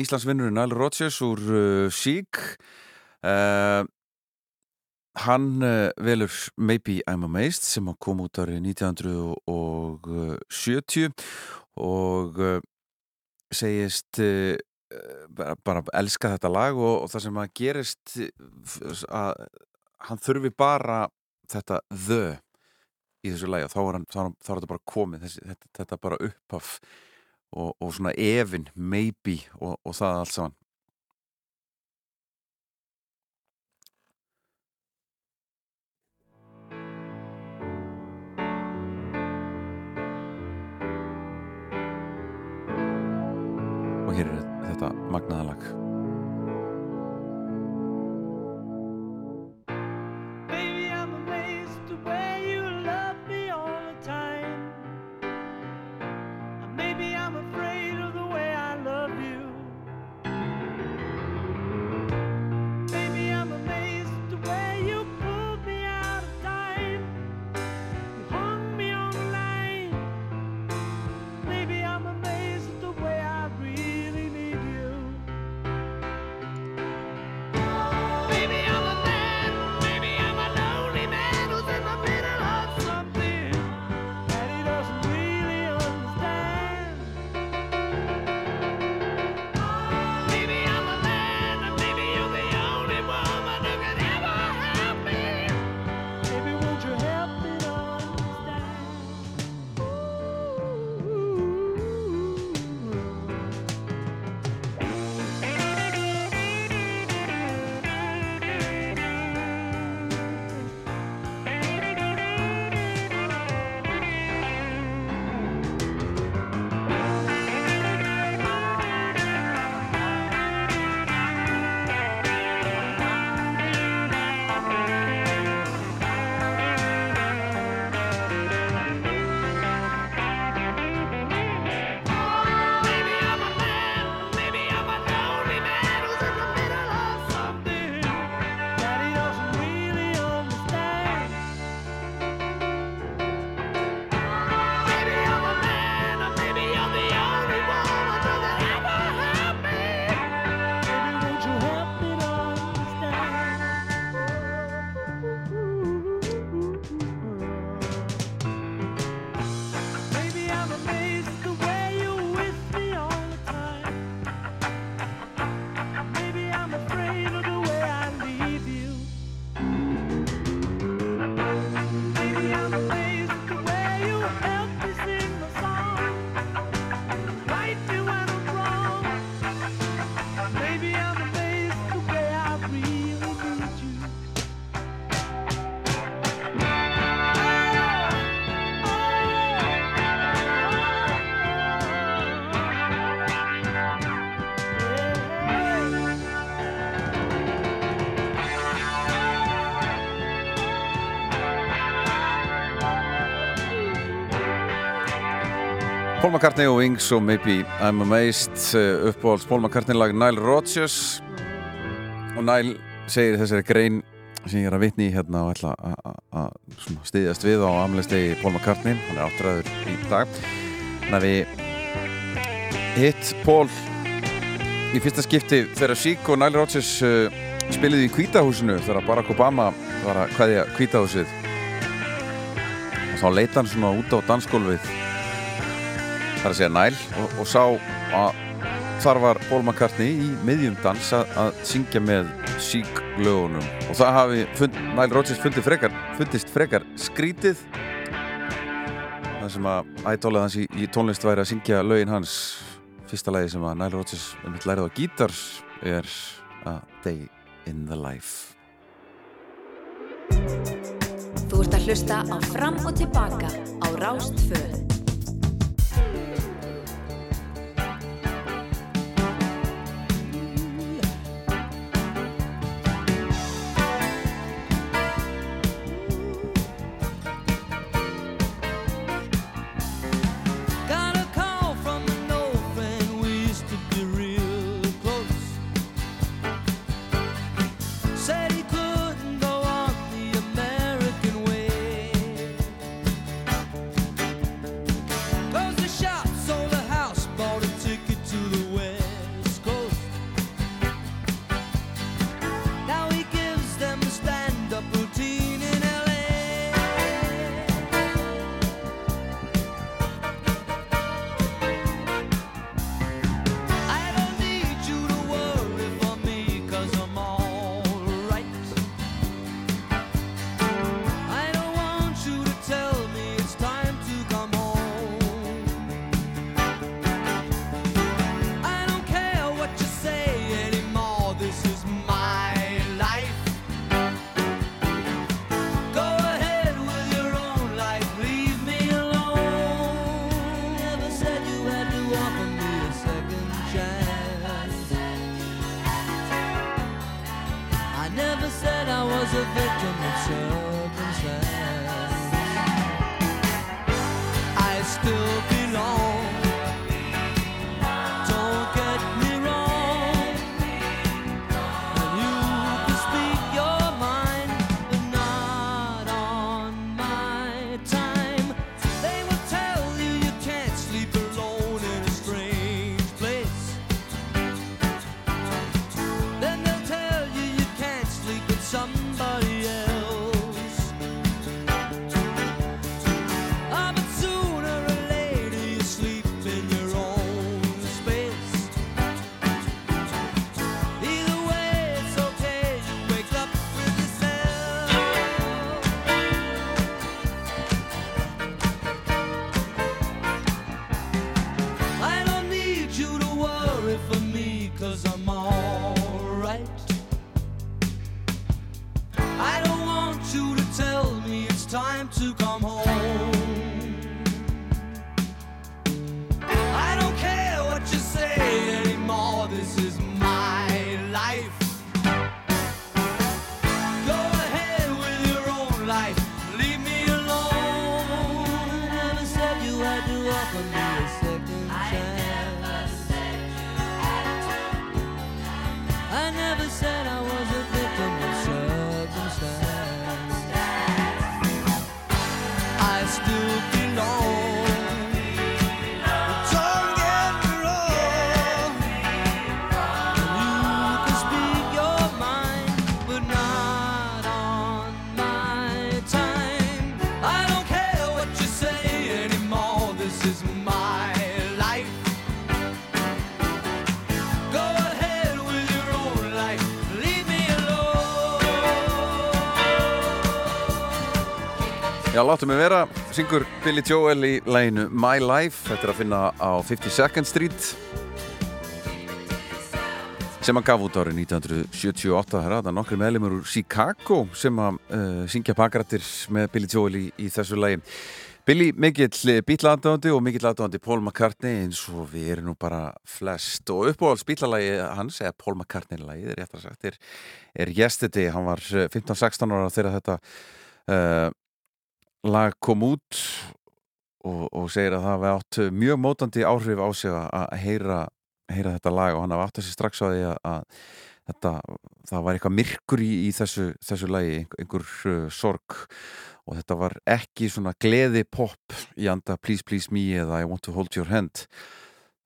Íslandsvinnur Nile Rodgers úr uh, Chic uh, hann uh, velur Maybe I'm Amazed sem kom út árið 1970 og uh, segist uh, bara, bara elska þetta lag og, og það sem að gerist uh, að hann þurfi bara þetta the í þessu lagi og þá er, hann, þá er, hann- þá er þetta bara komið þessi, þetta, þetta bara upphaf og, og svona efin, maybe og, og það allt saman Paul McCartney og Wings og Maybe I'm Amazed uh, uppáhalds Paul McCartney lag Nile Rodgers. Og Nile segir þessari grein sem ég er að vitni hérna og ætla að- styðjast við á amlistegi Paul McCartney. Hann er áttræður í dag. Þannig að við hitt Paul í fyrsta skipti þegar Sík og Nile Rodgers uh, spiliði í kvítahúsinu þegar Barack Obama var að kveðja kvítahúsið og þá leita hann svona út á dansgólfið þar að segja Næl og, og sá að þar var Paul McCartney í miðjum dans að, syngja með sík lögunum og það hafi fund, Næl Rodgers fundið frekar, fundist frekar skrítið. Það sem að ædólað hans í, í tónlist væri að syngja lögin hans. Fyrsta lagi sem að Næl Rodgers einmitt lærið á gítar er A Day in the Life. Þú ert að hlusta á Fram og Tilbaka á Rástfö. Láttu mig vera, syngur Billy Joel í læginu My Life. Þetta er að finna á 52nd Street sem hann gaf út árið 1978 það er nokkri meðlumur úr Chicago sem að uh, syngja bakrættir með Billy Joel í, í þessu lægi Billy, mikill bítlaðandöndi og mikill aðdöndi Paul McCartney eins og við erum nú bara flest. Og uppáhalds bítlalagi hans eða Paul McCartney lagi, er réttar sagt er, er Yesterday, hann var eh, 15-16 ára þegar þetta uh, lag kom út og, og segir að það hafi átt mjög mótandi áhrif á sig að að heyra, heyra þetta lag og hann hafi átt þessi strax á því að, að þetta, það var eitthvað myrkur í, í þessu, þessu lagi, einhver, uh, sorg. Og þetta var ekki svona gleði pop í anda Please Please Me eða I Want to Hold Your Hand.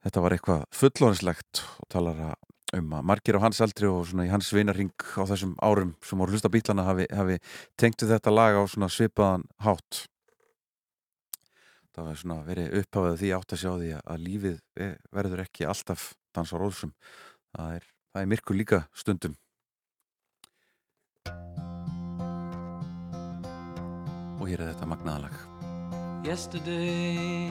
Þetta var eitthvað fullónislegt og talar að- um að margir á hans aldri og svona í hans vinarring á þessum árum sem voru hlusta bílana hafi, hafi tengtu þetta lag á svona svipaðan hátt. Það var svona verið upphafað því átt að sjá því að, lífið eh, verður ekki alltaf dans á rósum. Það er, það er myrkur líka stundum. Og hér er þetta magnaðalag yesterday.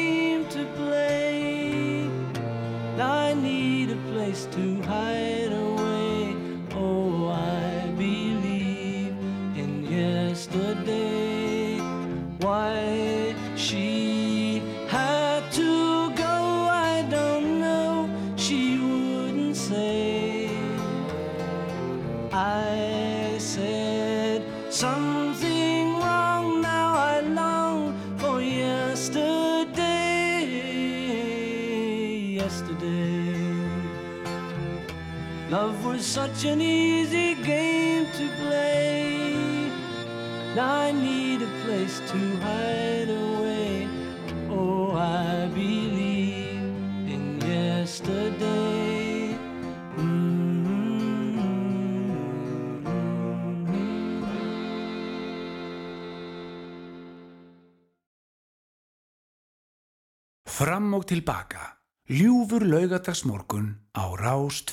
place such an easy game to play. Now I need a place to hide away. Oh, I believe in yesterday. Fram og tilbaka. Ljúfur laugadagsmorgun á Rás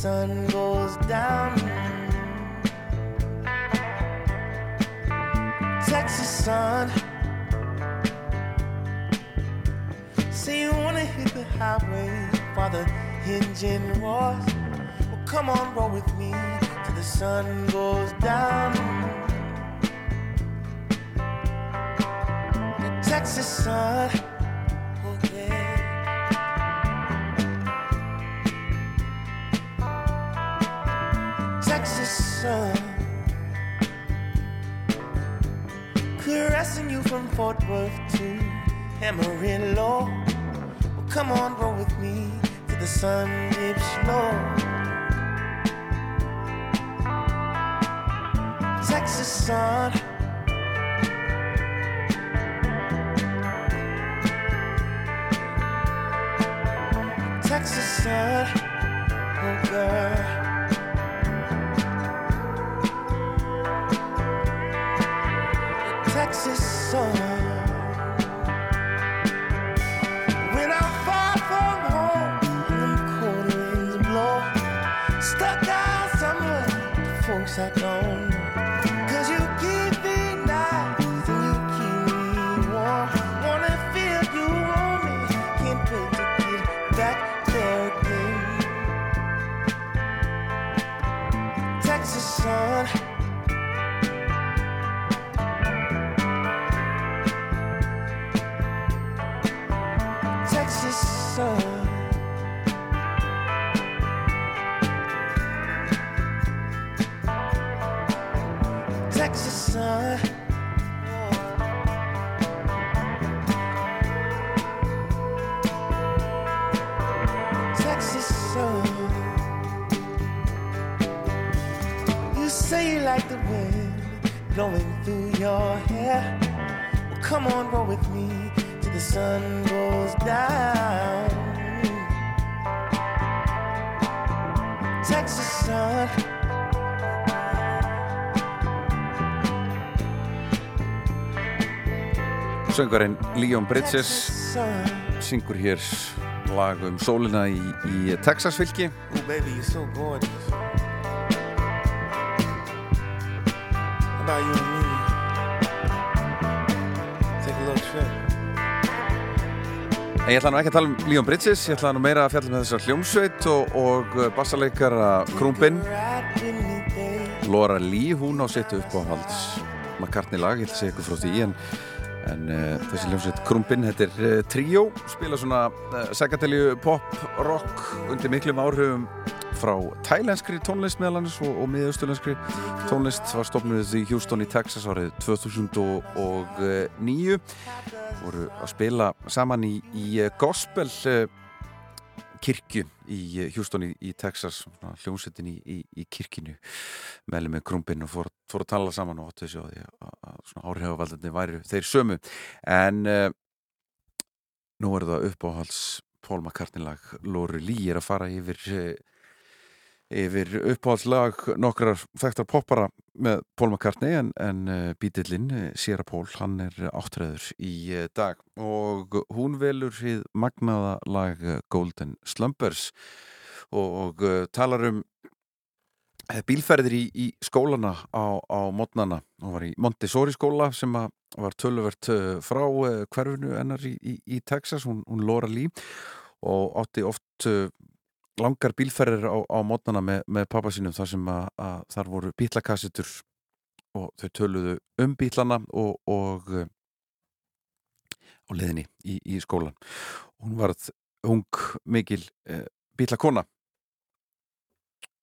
sun goes down. Texas sun. Say you wanna hit the highway while the engine roars. Well, come on, roll with me till the sun goes down. Texas sun. Sun. Caressing you from Fort Worth to Amarillo. Well, come on, roll with me to the sun dips low. Texas sun. Texas sun, oh girl. The folks Söngarinn Leon Bridges syngur hér lag um sólina í, í Texasfylki so ég ætla nú ekki að tala um Leon Bridges, ég ætla nú meira að fjalla með þessar hljómsveit og, og Krúmbin. With me, babe. Laura Lee, hún á sitt upp á halds McCartney lag, ég ætla að segja ykkur frá því en, en uh, þessi hljómsveit Krúmbin, þetta er uh, tríó, spila svona uh, segatelju pop, rock undir miklum áhrifum frá tælenskri tónlist meðal annars og, og miðausturlenskri. Tónlist var stofnuð í Houston í Texas árið 2009 voru að spila saman í, í eh, gospel kirkju í eh, Houston í, í Texas svona hljómsveitin í, í, í kirkinu meðlum með krumpin og fór, fór að tala saman og áttu þessu að, að áhrifavaldandi væri þeir sömu. En uh, nú er það uppáhalds Paul McCartney lag Lori Lee er að fara yfir uh, yfir uppáhaldslag nokkrar þekktar poppara með Paul McCartney en, en uh, bítillinn uh, Sierra Paul, hann er áttræður í uh, dag. Og hún velur hið magnaða lag Golden Slumbers. Og, og talar um bílferðir í, í skólana á, á mótnana hún var í Montessori skóla sem var töluvert frá hverfinu ennar í, í, í Texas, hún, hún Laura Lee. Og átti oft langar bílferðir á, á mótnana með, með pappa sínum þar sem að, að þar voru bílakassitur og þau töluðu um bílana og, og uh, á leðinni í, í skólan hún var ung mikil uh, bílakona.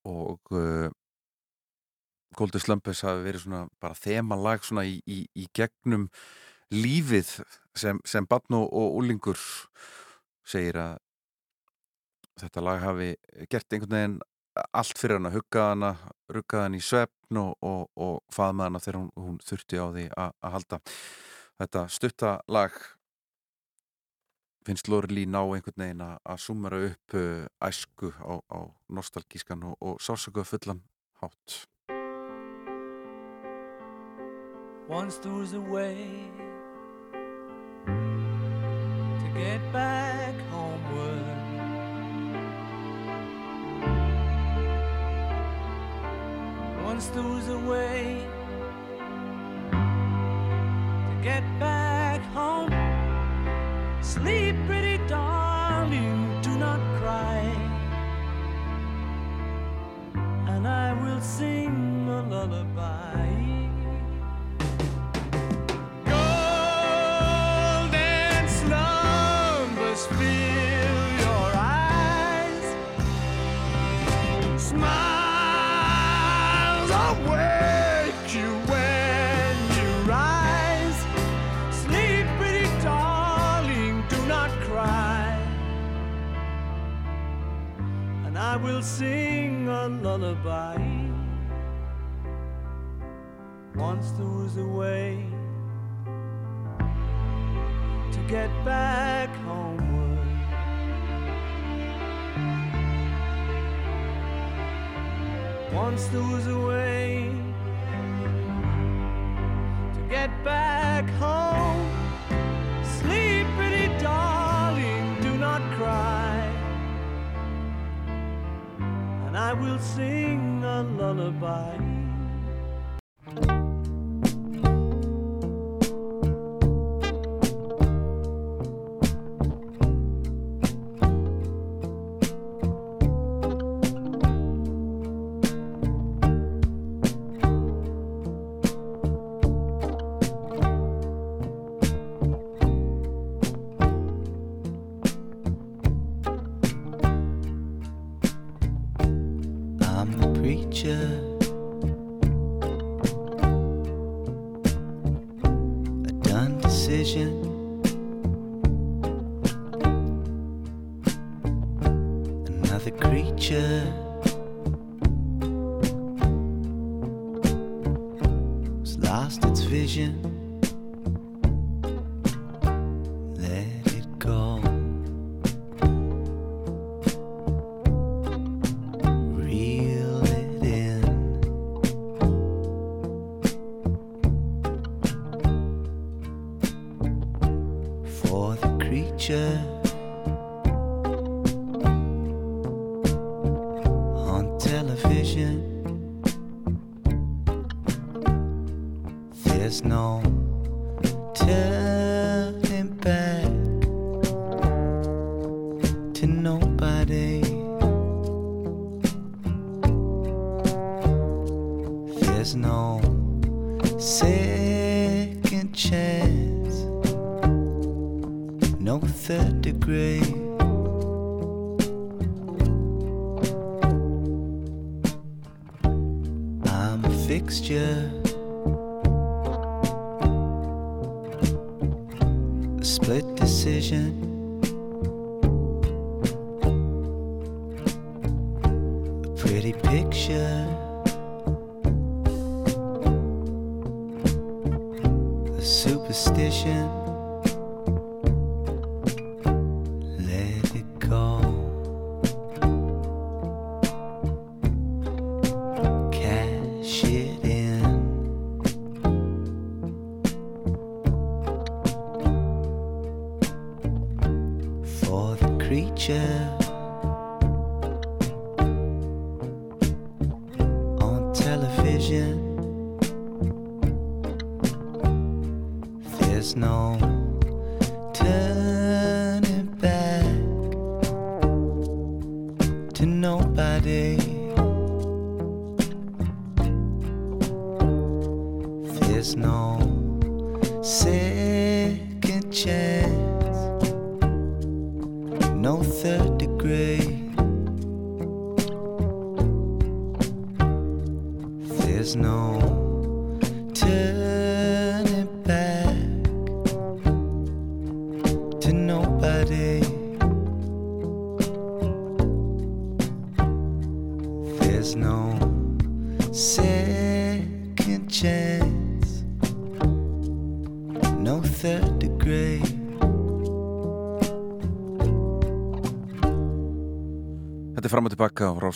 Og uh, Golden Slumbers hafi verið svona bara þemalag svona í, í, í gegnum lífið sem, sem barn og, og úlingur segir að þetta lag hafi gert einhvern veginn allt fyrir hann að hugga hana rugga hann í svefn og, og, og faðma hana þegar hún, hún þurfti á því að halda þetta stutta lag finnst Lóri Lý ná einhvern veginn að, að sumara upp uh, æsku á, á nostalgískan og, og sásöku fullan hátt Once there was a way to get back homeward. Once was a way to get back home. Sleep, pretty darling, do not cry. And I will sing a lullaby. Will sing a lullaby. Once there was a way to get back homeward. Once there was a way to get back home. Sleep, pretty darling, do not cry. I will sing a lullaby. lost its vision.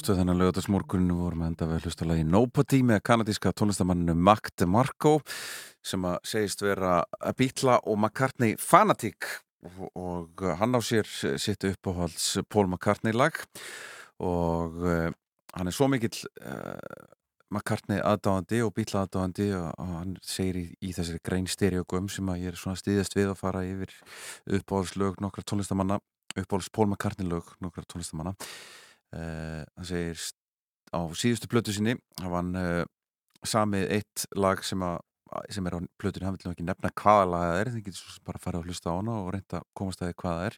Rástöð þennan lögadagsmorguninu vorum enda við að hlusta lagi Nobody með kanadíska tónlistamanninu Mac DeMarco sem að segist vera að bítla og McCartney fanatík. Og, hann á sér sitt uppáhalds Paul McCartney lag. Og uh, hann er svo mikill uh, McCartney aðdáðandi og bítla aðdáðandi og hann segir í, í þessari grein stereogum sem að ég er svona stíðast við að fara yfir uppáhaldslög nokkra tónlistamanna uppáhalds Paul McCartney lög nokkra tónlistamanna hann segir á síðustu plötu sinni hafa hann uh, samið eitt lag sem, að, sem er á plötunni, hann vil nú ekki nefna hvaða lag það er, þið getur bara að fara að hlusta á hana og reynda að komast að því hvað það er.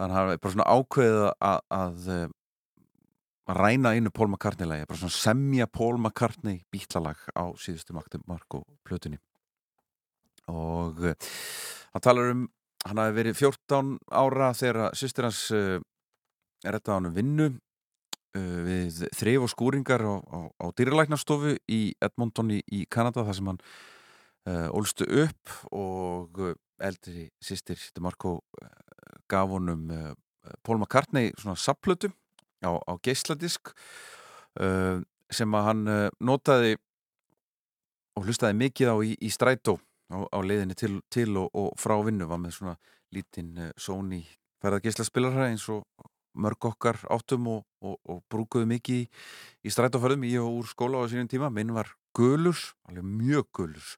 Þannig að hann er bara svona ákveðið að, að, að ræna einu Paul McCartney lagi, bara svona semja Paul McCartney bítlalag á síðustu Magdi Marko plötunni. Og uh, hann talar um hann hafi verið 14 ára þegar sýstir hans uh, er þetta hann um vinnu við þrif og skúringar á, á, á dýralæknastofu í Edmonton í, í Kanada þar sem hann uh, ólstu upp og uh, eldri sýstir Marko uh, gaf honum uh, Paul McCartney svona sapplötu á, á geisladisk uh, sem að hann uh, notaði og hlustaði mikið á í, í strætó á, leiðinni til, til og, og frá vinnu var með svona lítinn uh, Sony ferða geislaspilara eins og mörg okkar áttum og, og, og brúkuðu mikið í, í strætóferðum í og úr skóla á sínum tíma. Minn var gulur, alveg mjög gulur.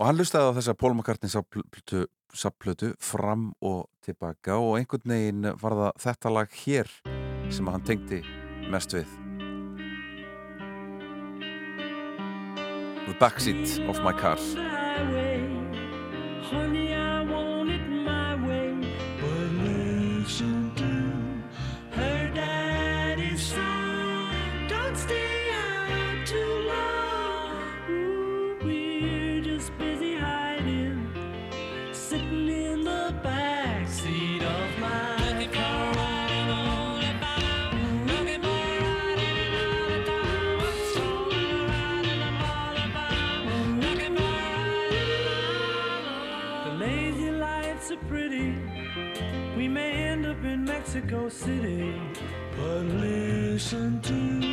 Og hann hlustaði á þessa McCartney sapplötu, fram og tilbaka og einhvern veginn var það þetta lag hér sem hann tengdi mest við. The backseat of my car. Honey, Mexico City. But listen to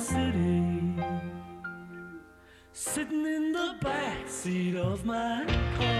city, sitting in the back seat of my car.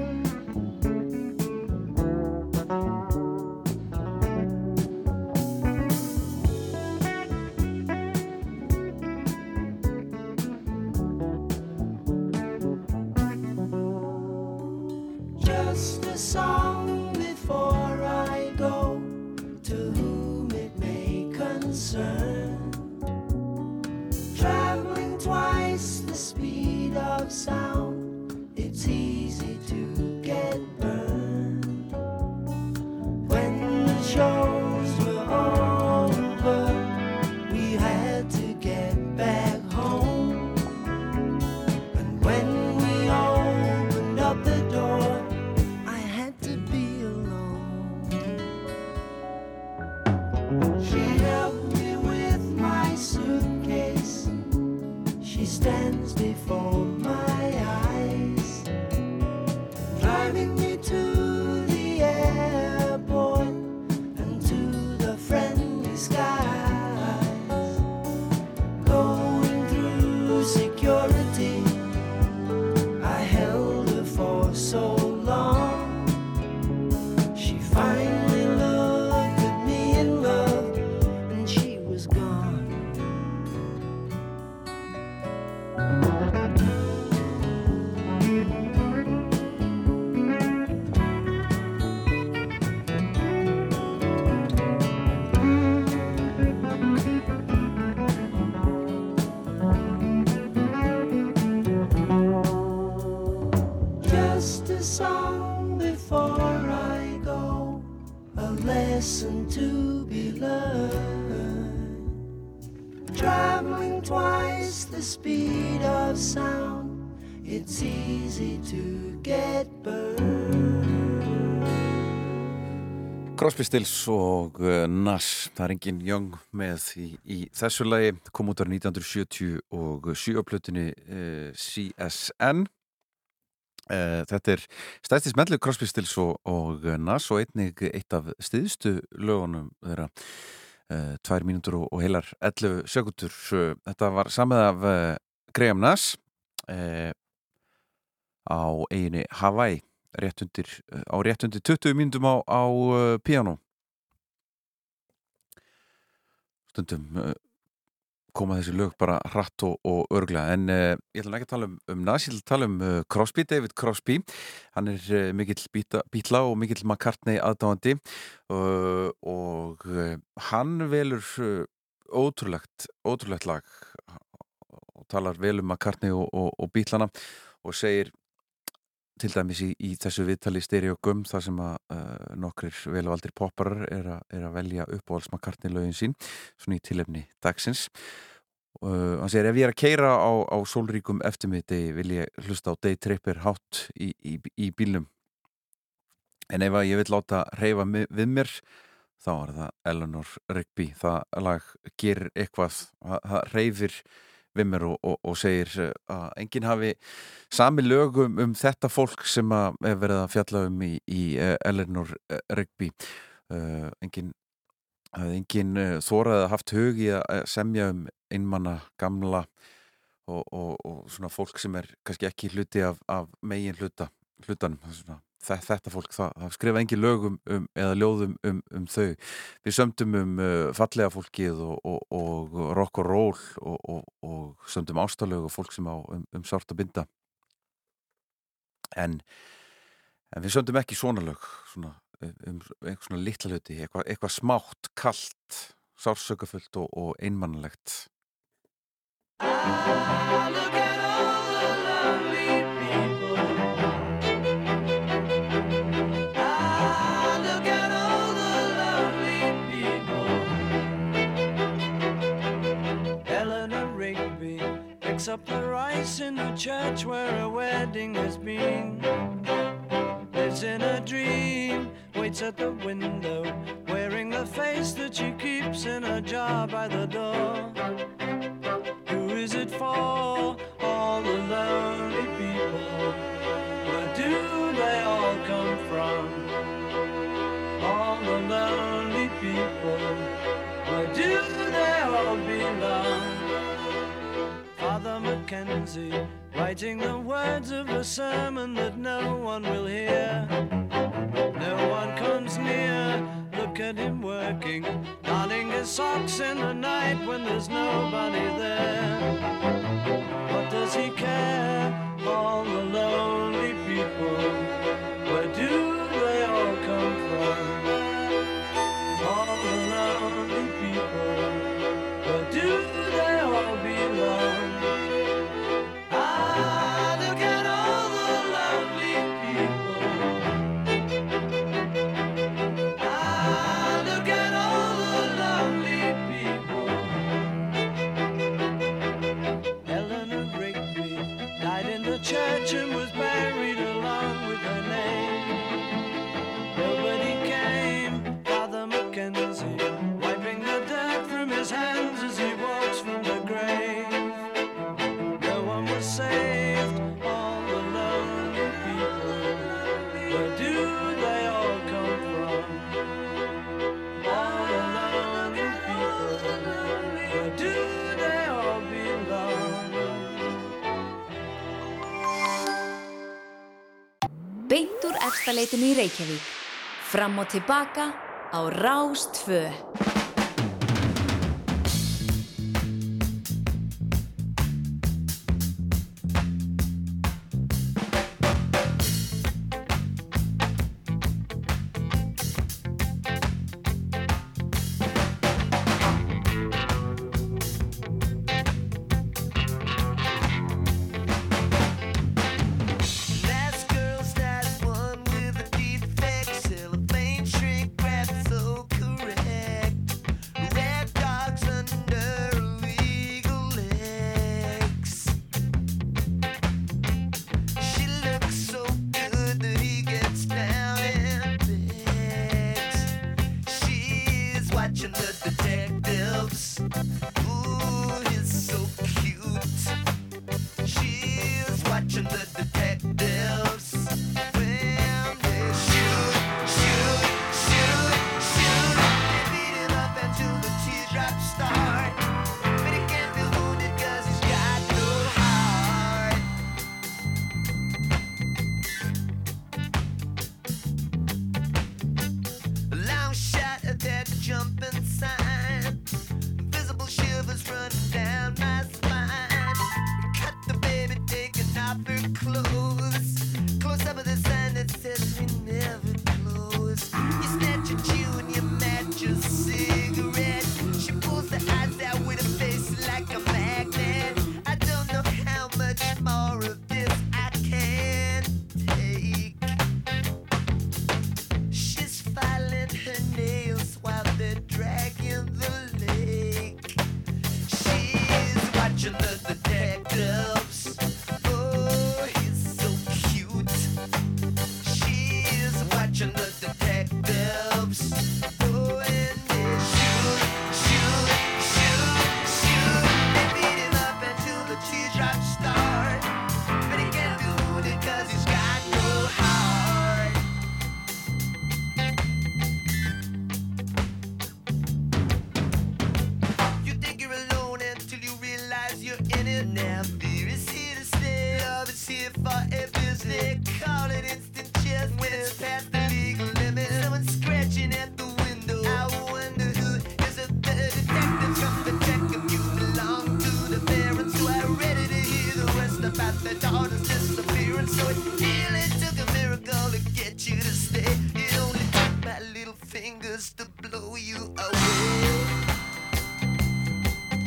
shining Crosby, Stills og uh, Nas það er engin Young með í, í þessu lagi, kom út ára 1977 á plötunni uh, CSN uh, þetta er stæðstis mellu Crosby, Stills og, og Nas og einnig eitt af stiðstu lögunum þeirra. Uh, tvær mínútur og, og heilar 11 sekundur þetta var samið af uh, Graham Nas uh, á eiginu Hawaii rétt undir, á rétt undir 20 mínútum á, á uh, piano stundum uh, koma þessi lög bara hratt og, og örgla en uh, ég ætla ekki að tala um, um Nas, ég ætla að tala um uh, Crosby, David Crosby. Hann er uh, mikill bítla og mikill McCartney aðdáandi. Uh, og hann velur ótrúlegt ótrúlegt lag. Og talar vel um McCartney og, og, og bítlana og segir til dæmis í, í þessu viðtali stereogum þar sem að uh, nokkrir vel og aldrei popparar er, a, er að velja uppáhalds McCartney lögin sín svona í tilefni dagsins. Uh, hann segir ef ég er að keira á, á sólríkum eftirmiðdegi vil ég hlusta á Day Tripper hátt í, í, í bílnum. En ef ég vil láta reyfa við mér þá er það Eleanor Rigby. Það lag gerir eitthvað það reyfir við mér og, og, og segir uh, að enginn hafi sami lögum um þetta fólk sem að er verið að fjalla um í, í uh, Eleanor uh, Rigby. Enginn að enginn uh, þóraði að haft hug í að semja um einmanna gamla og, og svona fólk sem er kannski ekki hluti af, af megin hluta hlutanum svona þetta fólk, það, það skrifa engi lögum um, eða ljóðum um, um þau. Við sömdum um uh, fallega fólkið og, og, og rock og roll og, og sömdum ástalög og fólk sem á um, um sárt að binda. En, en við sömdum ekki svona lög svona, um einhver svona litla hluti eitthvað, eitthvað smátt, kallt sársökafullt og einmannlegt Look at all church where a wedding has been. Lives in a dream, waits at the window, wearing the face that she keeps in a jar by the Efstaleitinu í Reykjavík. Fram og tilbaka á Rás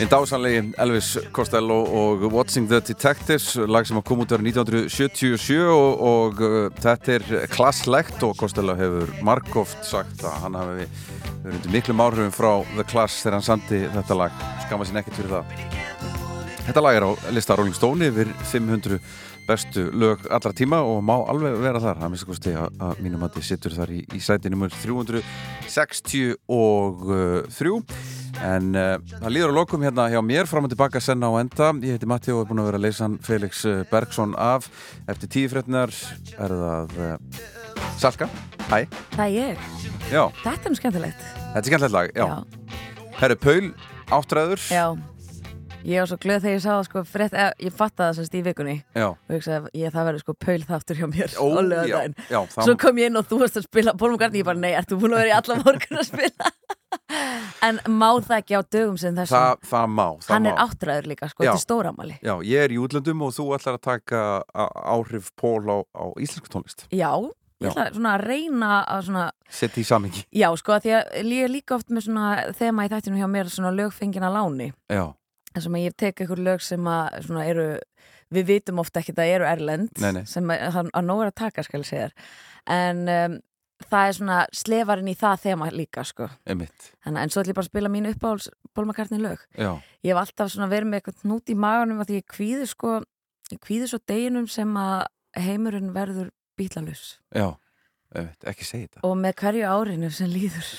Einn dásanlegi Elvis Costello og Watching the Detectives lag sem kom út árið 1977 og, og uh, þetta er klasslegt og Costello hefur margóft sagt að hann hafi verið undir miklum áhrifum frá The Clash þegar hann sandi þetta lag. Skamma sín ekkert fyrir það. Þetta lag er á lista Rolling Stone yfir 500 bestu lög allra tíma og má alveg vera þar. Það minnst að kosti að, að mínum að þið sittur þar í, í sæti numur 363 en uh, það líður á lokum hérna hjá mér fram og tilbaka senna á enda ég heiti Matti og er búin að vera að leysa Felix eh, Bergsson af eftir tífrétnar er það uh, Salka, hæ Það er ég. já, Þetta er nú skemmtilegt. þetta er skemmtilegt lag já. Herru Paul, áttræður Já. Ég var svo glöð þegar ég sá það sko frétt, eða, ég fattaði það semst í vikunni. Já. og ég sagði, ég, það verður sko paul þáttur hjá mér Ó, já, já, það- Svo kom ég inn og þú varst að spila McCartney, ég bara, nei, ert þú búin að vera í alla morgun að spila? En má það ekki á dögum sem þessum? Það, það má Hann er má. áttræður líka, sko, þetta er stóramali Já, ég er í útlöndum og þú ætlar að taka áhrif Pól á, á íslensku tónlist. Já, ég ætla svona að reyna að svona Sett í samingi Já, sko, að því að ég er líka oft með svona þema í þættinu hjá mér, svona lögfengina láni. Já, sem að ég tek einhver lög sem að eru, við vitum ofta ekki að það eru erlend, Nei, nei. sem að, að, að nóg er að taka, skal ég segja en um, það er svona slefarinn í það þema líka, sko. Einmitt. Þannig, en svo ætlum ég bara að spila mín uppáhalds bólmakartni lög. Já, ég hef alltaf svona verið með eitthvað nút í maganum að ég kvíði sko ég kvíði svo deginum sem að heimurinn verður bílalus já, einmitt, ekki segja þetta. Og með hverju árinu sem líður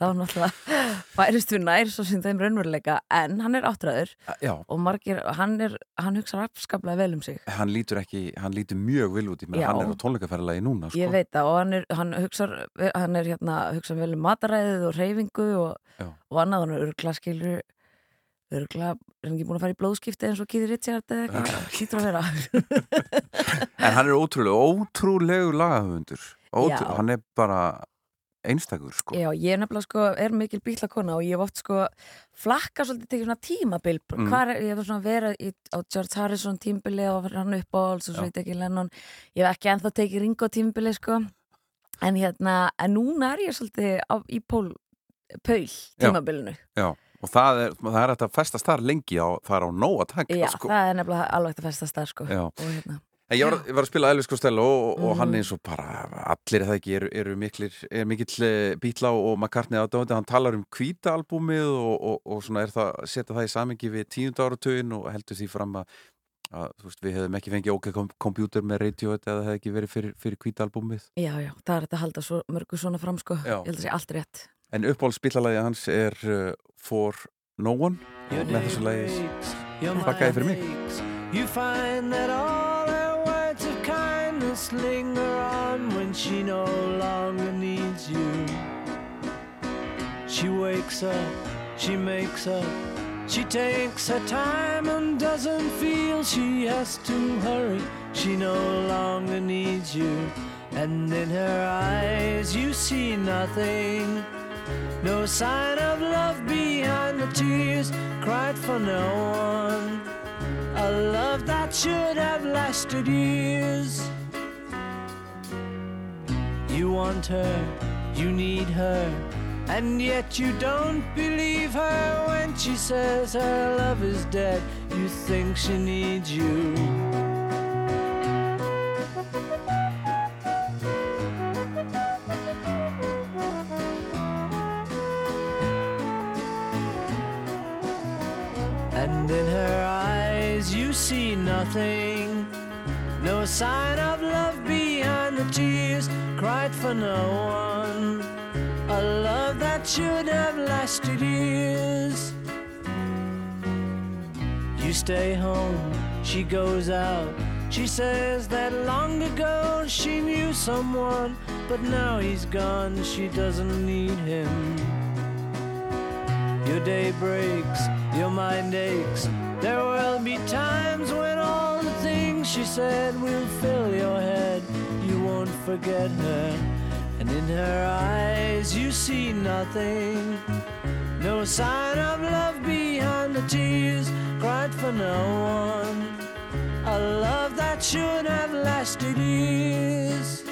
þá náttúrulega færist við nær svo sem þeim raunveruleika en hann er áttræður Já, og margir, hann er hann hugsa afskaplega vel um sig. Hann lítur ekki, hann lítur mjög vil út í mér, hann er á tónleikaferðalagi núna sko. ég veit það og hann er, hann hugsa hann er hérna, hugsa vel um mataræðið og reyfingu og, og annað hann er örgla skilur örgla, er hann ekki búin að fara í blóðskipti eins og Keith Richard eða eitthvað, hlýtur að vera. En hann er ótrúlega, ótrúlegu lagahöfundur. Ótrú. Hann er bara einstakur sko. Já, ég er nefnilega sko, er mikil bílakona og ég hef oft sko flakka svolítið tekið svona tímabil Mm. hvar ég hef svona verið í, á George Harrison tímbili og hann upp á alls og svo Já. ég tekið Lennon ég hef ekki ennþá tekið Ringo tímbili sko en hérna, en núna er ég svolítið á, í pól Paul tímabilinu Já, og það er, það er að festast þar lengi á, það er á nóg að taka Já, sko. það er nefnilega alveg að festast þar sko Já. og hérna, ég var, ég var að spila Elvis Costello og, og Mhm. hann eins og bara allir það ekki eru, eru miklir, er mikill eh, Beatla og McCartney aðdóðandi, hann talar um hvíta albúmið og, og, og svona er það setja það í samengi við tíunda áratögin og heldur því fram að, að þú veist, við hefðum ekki fengið OK kom kompjúter með radio eða það hefði ekki verið fyrir, fyrir hvíta albúmið. Já, já, það er þetta að halda svo, mörgu svona fram sko, Já. ég held að sé allt rétt. En uppáhaldsbílalagi hans er uh, For No One. Og með þessu lagi þakkaði fyrir mig linger on when she no longer needs you. She wakes up, she makes up, she takes her time and doesn't feel she has to hurry. She no longer needs you, and in her eyes you see nothing. No sign of love behind the tears cried for no one. A love that should have lasted years. You want her, you need her, and yet you don't believe her when she says her love is dead. You think she needs you. And in her eyes you see nothing. No sign of love behind the tears cried for no one. A love that should have lasted years. You stay home, she goes out. She says that long ago she knew someone, but now he's gone, she doesn't need him. Your day breaks, your mind aches. There will be times when all she said We'll fill your head. You won't forget her, and in her eyes you see nothing. No sign of love behind the tears cried for no one. A love that should have lasted years.